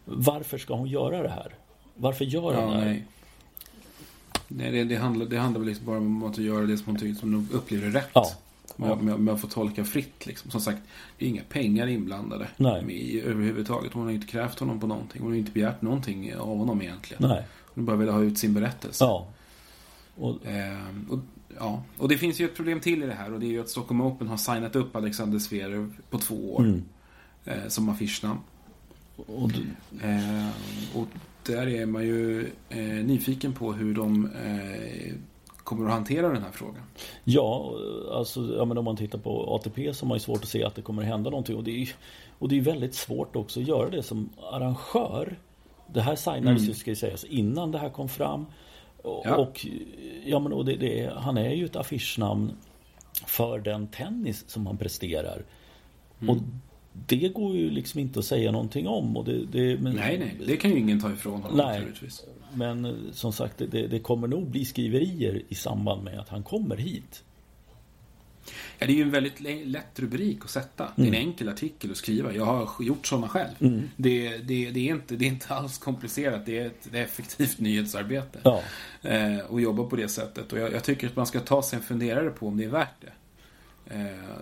varför ska hon göra det här? Varför gör hon ja, det här? Nej. Nej, det, det, handlar, det handlar väl liksom bara om att göra det som hon tycker som hon upplever rätt. Ja. Med, med, med, att få tolka fritt. Liksom. Som sagt, det är inga pengar inblandade Nej. Med, överhuvudtaget. Hon har inte krävt honom på någonting. Hon har inte begärt någonting av honom egentligen. Nej. Hon bara vill ha ut sin berättelse. Ja. Och... Eh, och, ja. och det finns ju ett problem till i det här och det är ju att Stockholm Open har signat upp Alexander Zverev på två år. Mm eh, som affischnamn. Och, eh, och där är man ju eh, nyfiken på hur de eh, kommer att hantera den här frågan. Ja, alltså ja, men om man tittar på ATP så har man ju svårt att se att det kommer att hända någonting. Och det är, och det är väldigt svårt också att göra det som arrangör. Det här signades mm. ju, ska sägas, innan det här kom fram. Ja. Och, ja, men, och det, det, han är ju ett affischnamn för den tennis som han presterar. Mm. Och det går ju liksom inte att säga någonting om. Och det, det, men, nej, nej. Det kan ju ingen ta ifrån honom nej, naturligtvis. Men eh, som sagt, det, det, kommer nog bli skriverier i samband med att han kommer hit. Ja, det är ju en väldigt lätt rubrik att sätta. Mm. Det är en mm. enkel artikel att skriva. Jag har gjort sådana själv. Mm. Det, det, det, är inte, det är inte alls komplicerat. Det är ett, är effektivt nyhetsarbete. Ja. Eh, och jobba på det sättet. Och jag, jag, tycker att man ska ta sig en funderare på om det är värt det. Eh,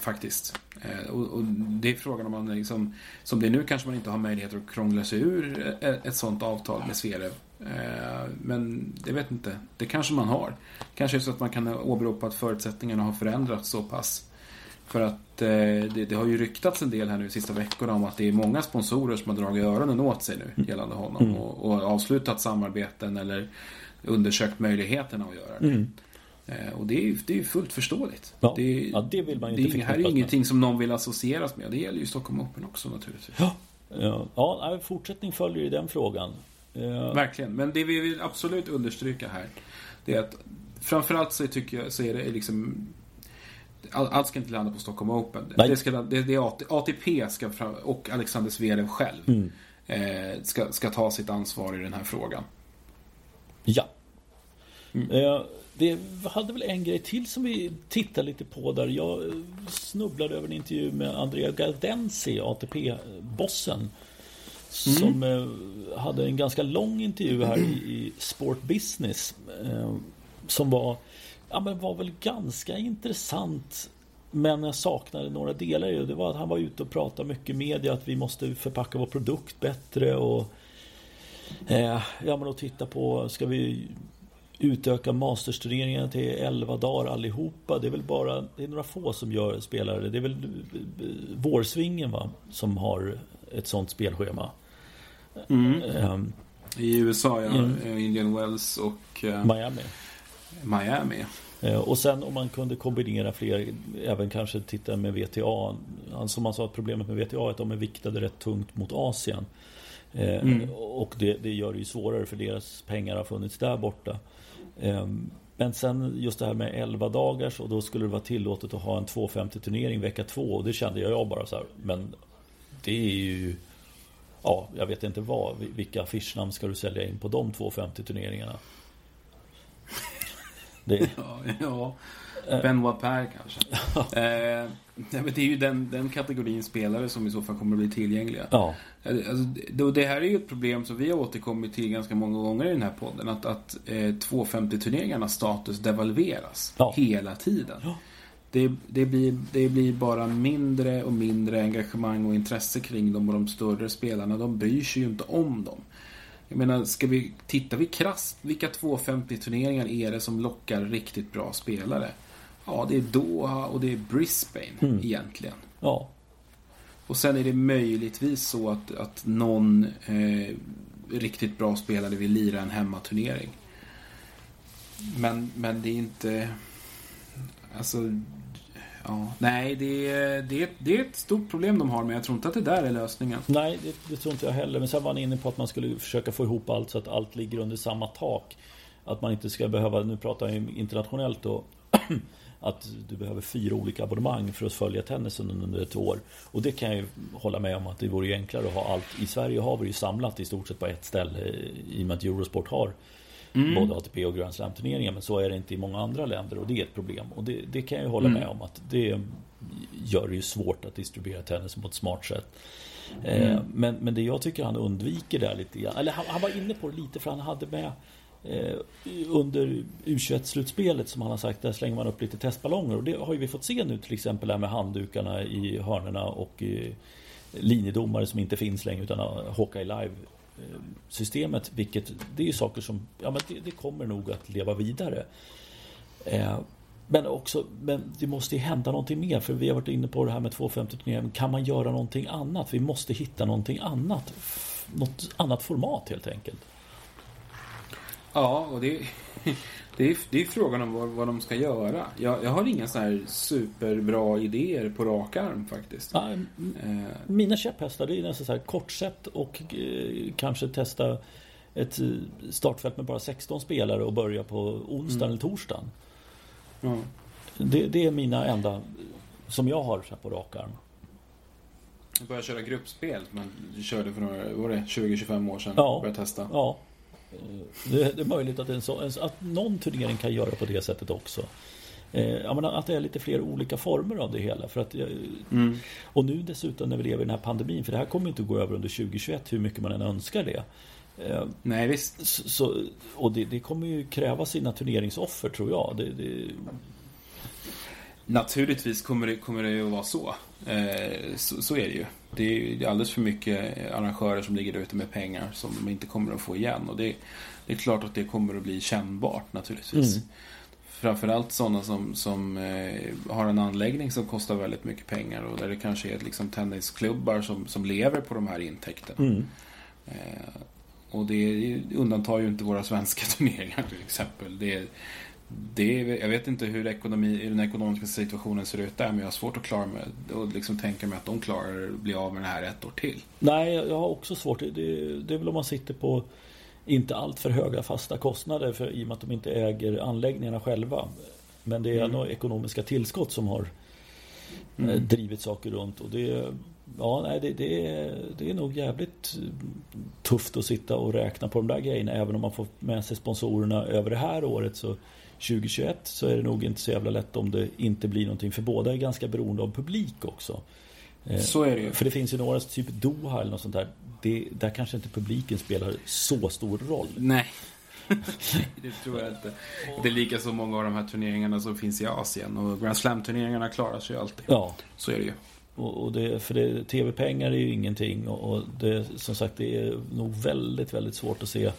faktiskt. Eh, och, och, det är frågan om man liksom, som det är nu kanske man inte har möjlighet att krångla sig ur ett, sånt avtal med Sverev. Eh, men det vet inte, det kanske man har. Kanske är så att man kan åberopa att förutsättningarna har förändrats så pass. För att eh, det, det, har ju ryktats en del här nu de sista veckorna om att det är många sponsorer som har dragit öronen åt sig nu gällande honom. Mm. Och, och, avslutat samarbeten eller undersökt möjligheterna att göra det. Mm. Eh, och det är, det är fullt förståeligt. Ja, det, ja, det vill man ju inte Det här är ingenting med. som någon vill associeras med. Det gäller ju Stockholm Open också naturligtvis. Ja, ja, ja fortsättning följer i den frågan. Eh, Verkligen, men det vi vill absolut understryka här det är att framförallt så tycker jag så är det liksom allt ska inte landa på Stockholm Open. Det, ska, det, det är ATP ska fram, och Alexander Zverev själv mm. eh, ska, ska ta sitt ansvar i den här frågan. Ja. Mm. Eh, det hade väl en grej till som vi tittade lite på där. Jag eh, snubblade över en intervju med Andrea Galdensi, ATP-bossen. Mm. Som eh, hade en ganska lång intervju här i Sport Business. Som var, ja, men var väl ganska intressant. Men jag saknade några delar i det. Det var att han var ute och pratade mycket media att vi måste förpacka vår produkt bättre och Ja men att titta på, ska vi utöka mastersturneringarna till 11 dagar allihopa. Det är väl bara det är några få som gör spelare. Det är väl Vårsvingen va? Som har ett sånt spelschema. Mm. Um, I USA ja, mm. Indian Wells och uh, Miami. Miami. Uh, och sen om man kunde kombinera fler, även kanske titta med VTA. Som man sa att problemet med VTA är att de är viktade rätt tungt mot Asien. Uh, mm. Och det, det, gör det ju svårare för deras pengar har funnits där borta. Ehm, men sen just det här med 11 dagars och då skulle det vara tillåtet att ha en 250 turnering vecka två och det kände jag bara så här. Men det är ju Ja, jag vet inte vad. Vilka affischnamn ska du sälja in på de 250 turneringarna? Det... <laughs> Ja, ja. Benoit Per kanske. <laughs> eh, det är ju den, den kategorin spelare som i så fall kommer att bli tillgängliga. Ja. Alltså, det, det här är ju ett problem som vi har återkommit till ganska många gånger i den här podden. Att, att eh, 250-turneringarnas status devalveras ja. hela tiden. Ja. Det, det, blir, det blir bara mindre och mindre engagemang och intresse kring dem och de större spelarna, de bryr sig ju inte om dem. Jag menar, ska vi, tittar vi krasst, vilka 250-turneringar är det som lockar riktigt bra spelare? Ja, det är Doha och det är Brisbane mm. egentligen. Ja. Och sen är det möjligtvis så att, att någon eh, riktigt bra spelare vill lira en hemmaturnering. Men, men det är inte... Alltså... Ja, nej, det är, det, det är ett stort problem de har, men jag tror inte att det där är lösningen. Nej, det, det tror inte jag heller. Men sen var han inne på att man skulle försöka få ihop allt så att allt ligger under samma tak. Att man inte ska behöva, nu pratar jag internationellt då, <clears throat> att du behöver fyra olika abonnemang för att följa tennisen under ett år. Och det kan jag ju hålla med om att det vore enklare att ha allt. I Sverige har vi ju samlat i stort sett på ett ställe i och med att Eurosport har mm. både ATP och Grand Slam turneringar. Men så är det inte i många andra länder och det är ett problem. Och det, det kan jag ju hålla mm. med om att det gör det ju svårt att distribuera tennis på ett smart sätt. Eh, mm. men, men det jag tycker han undviker där lite grann, eller han, han var inne på det lite för han hade med Eh, Eh, under U21-slutspelet som han har sagt, där slänger man upp lite testballonger. Och det har ju vi fått se nu till exempel här med handdukarna i hörnerna och linjedomare som inte finns längre utan Hawkeye Live systemet. Vilket det är ju saker som ja, men det, det kommer nog att leva vidare. Eh, men också, men det måste ju hända någonting mer för vi har varit inne på det här med 2.50-turneringen. Kan man göra någonting annat? Vi måste hitta någonting annat. Något annat format helt enkelt. Ja, och det, <laughs> det, är, det är frågan om vad, vad de ska göra. Jag, jag har inga så här superbra idéer på rak arm faktiskt. Ja, eh. Mina käpphästar det är nästan så här kortsätt och eh, kanske testa ett eh, startfält med bara 16 spelare och börja på onsdagen mm. eller torsdagen. Ja. Det, det, är mina enda som jag har så på rak arm. Jag började köra gruppspel, men du körde för några, var det 20-25 år sedan? Ja. Började testa. Ja. Det, är möjligt att, en så, att någon turnering kan göra på det sättet också. Eh, menar, att det är lite fler olika former av det hela. För att, mm. Och nu dessutom när vi lever i den här pandemin, för det här kommer inte att gå över under 2021 hur mycket man än önskar det. Eh, Nej visst. Så, och det, det, kommer ju kräva sina turneringsoffer tror jag. Det, det... Naturligtvis kommer det, kommer det att vara så. Eh, så. så. är det ju. Det är alldeles för mycket arrangörer som ligger ute med pengar som de inte kommer att få igen. Och det, det är klart att det kommer att bli kännbart naturligtvis. Mm. Framförallt sådana som, som eh, har en anläggning som kostar väldigt mycket pengar och där det kanske är liksom tennisklubbar som, som lever på de här intäkterna. Mm. Eh, och det undantar ju inte våra svenska <laughs> turneringar till exempel. Det, det, jag vet inte hur, ekonomi, hur den ekonomiska situationen ser ut där men jag har svårt att klara mig och liksom tänka mig att de klarar att bli av med det här ett år till. Nej, jag har också svårt. Det, det är väl om man sitter på inte allt för höga fasta kostnader för, i och med att de inte äger anläggningarna själva. Men det är mm. några ekonomiska tillskott som har mm. drivit saker runt. Och det, ja, nej, det, det, är, det är nog jävligt tufft att sitta och räkna på de där grejerna. Även om man får med sig sponsorerna över det här året. Så 2021 så är det nog inte så jävla lätt om det inte blir någonting. För båda är ganska beroende av publik också. Så är det ju. För det finns ju några, typ Doha eller något sånt där. Det, där kanske inte publiken spelar så stor roll. Nej. <laughs> det tror jag inte. Det är lika så många av de här turneringarna som finns i Asien. Och Grand Slam-turneringarna klarar sig ju alltid. Ja. Så är det ju. Och, och det, för det, tv-pengar är ju ingenting. Och, och det, som sagt, det är nog väldigt, väldigt svårt att se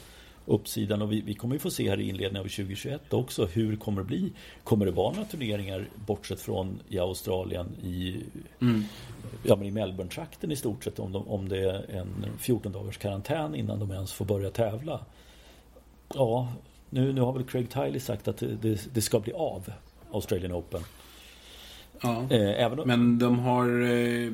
uppsidan. Och vi, vi kommer ju få se här i inledningen av 2021 också hur kommer det bli. Kommer det vara några turneringar bortsett från i Australien i, mm. ja, men i Melbourne-trakten i stort sett om, de, om det är en 14 dagars karantän innan de ens får börja tävla. Ja, nu, nu har väl Craig Tiley sagt att det, det, ska bli av Australian Open. Ja, eh, även om... men de har eh,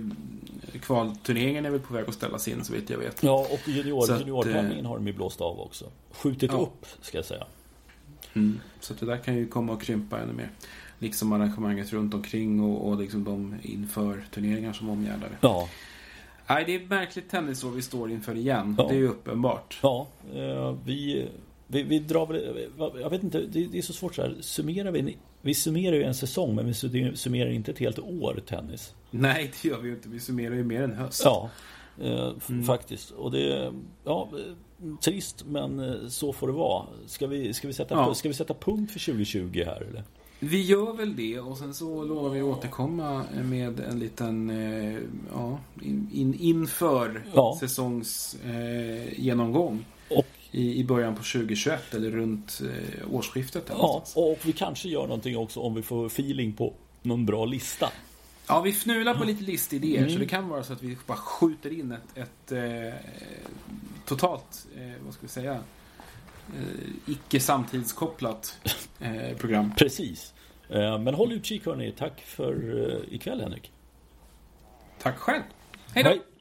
kvalturneringen är väl på väg att ställas in så vitt jag vet. Ja, och junior, juniortävlingen eh, har de ju blåst av också. Skjutit ja. upp, ska jag säga. Mm, så det där kan ju komma att krympa ännu mer. Liksom arrangemanget runt omkring och, och liksom de inför turneringar som omgärdar det. Ja. Nej, det är ett märkligt tennisår vi står inför igen. Ja. Det är ju uppenbart. Ja, vi vi, vi drar väl, jag vet inte, det, är så svårt så här. Summerar vi, vi summerar ju en säsong men vi summerar inte ett helt år tennis. Nej, det gör vi ju inte. Vi summerar ju mer än höst. Ja, eh, mm. faktiskt. Och det, ja, trist men eh, så får det vara. Ska vi, ska vi, sätta, ja. ska vi sätta punkt för 2020 här eller? Vi gör väl det och sen så lovar vi återkomma med en liten eh, ja, in, inför ja. säsongsgenomgång. Eh, och i, i början på 2021 eller runt eh, årsskiftet. Ja, och vi kanske gör någonting också om vi får feeling på någon bra lista. Ja, vi fnular på lite listidéer mm. så det kan vara så att vi bara skjuter in ett, ett eh, totalt, eh, vad ska vi säga, eh, icke samtidskopplat eh, program. Precis. Eh, men håll utkik hörni. Tack för ikväll Henrik. Tack själv. Hej då!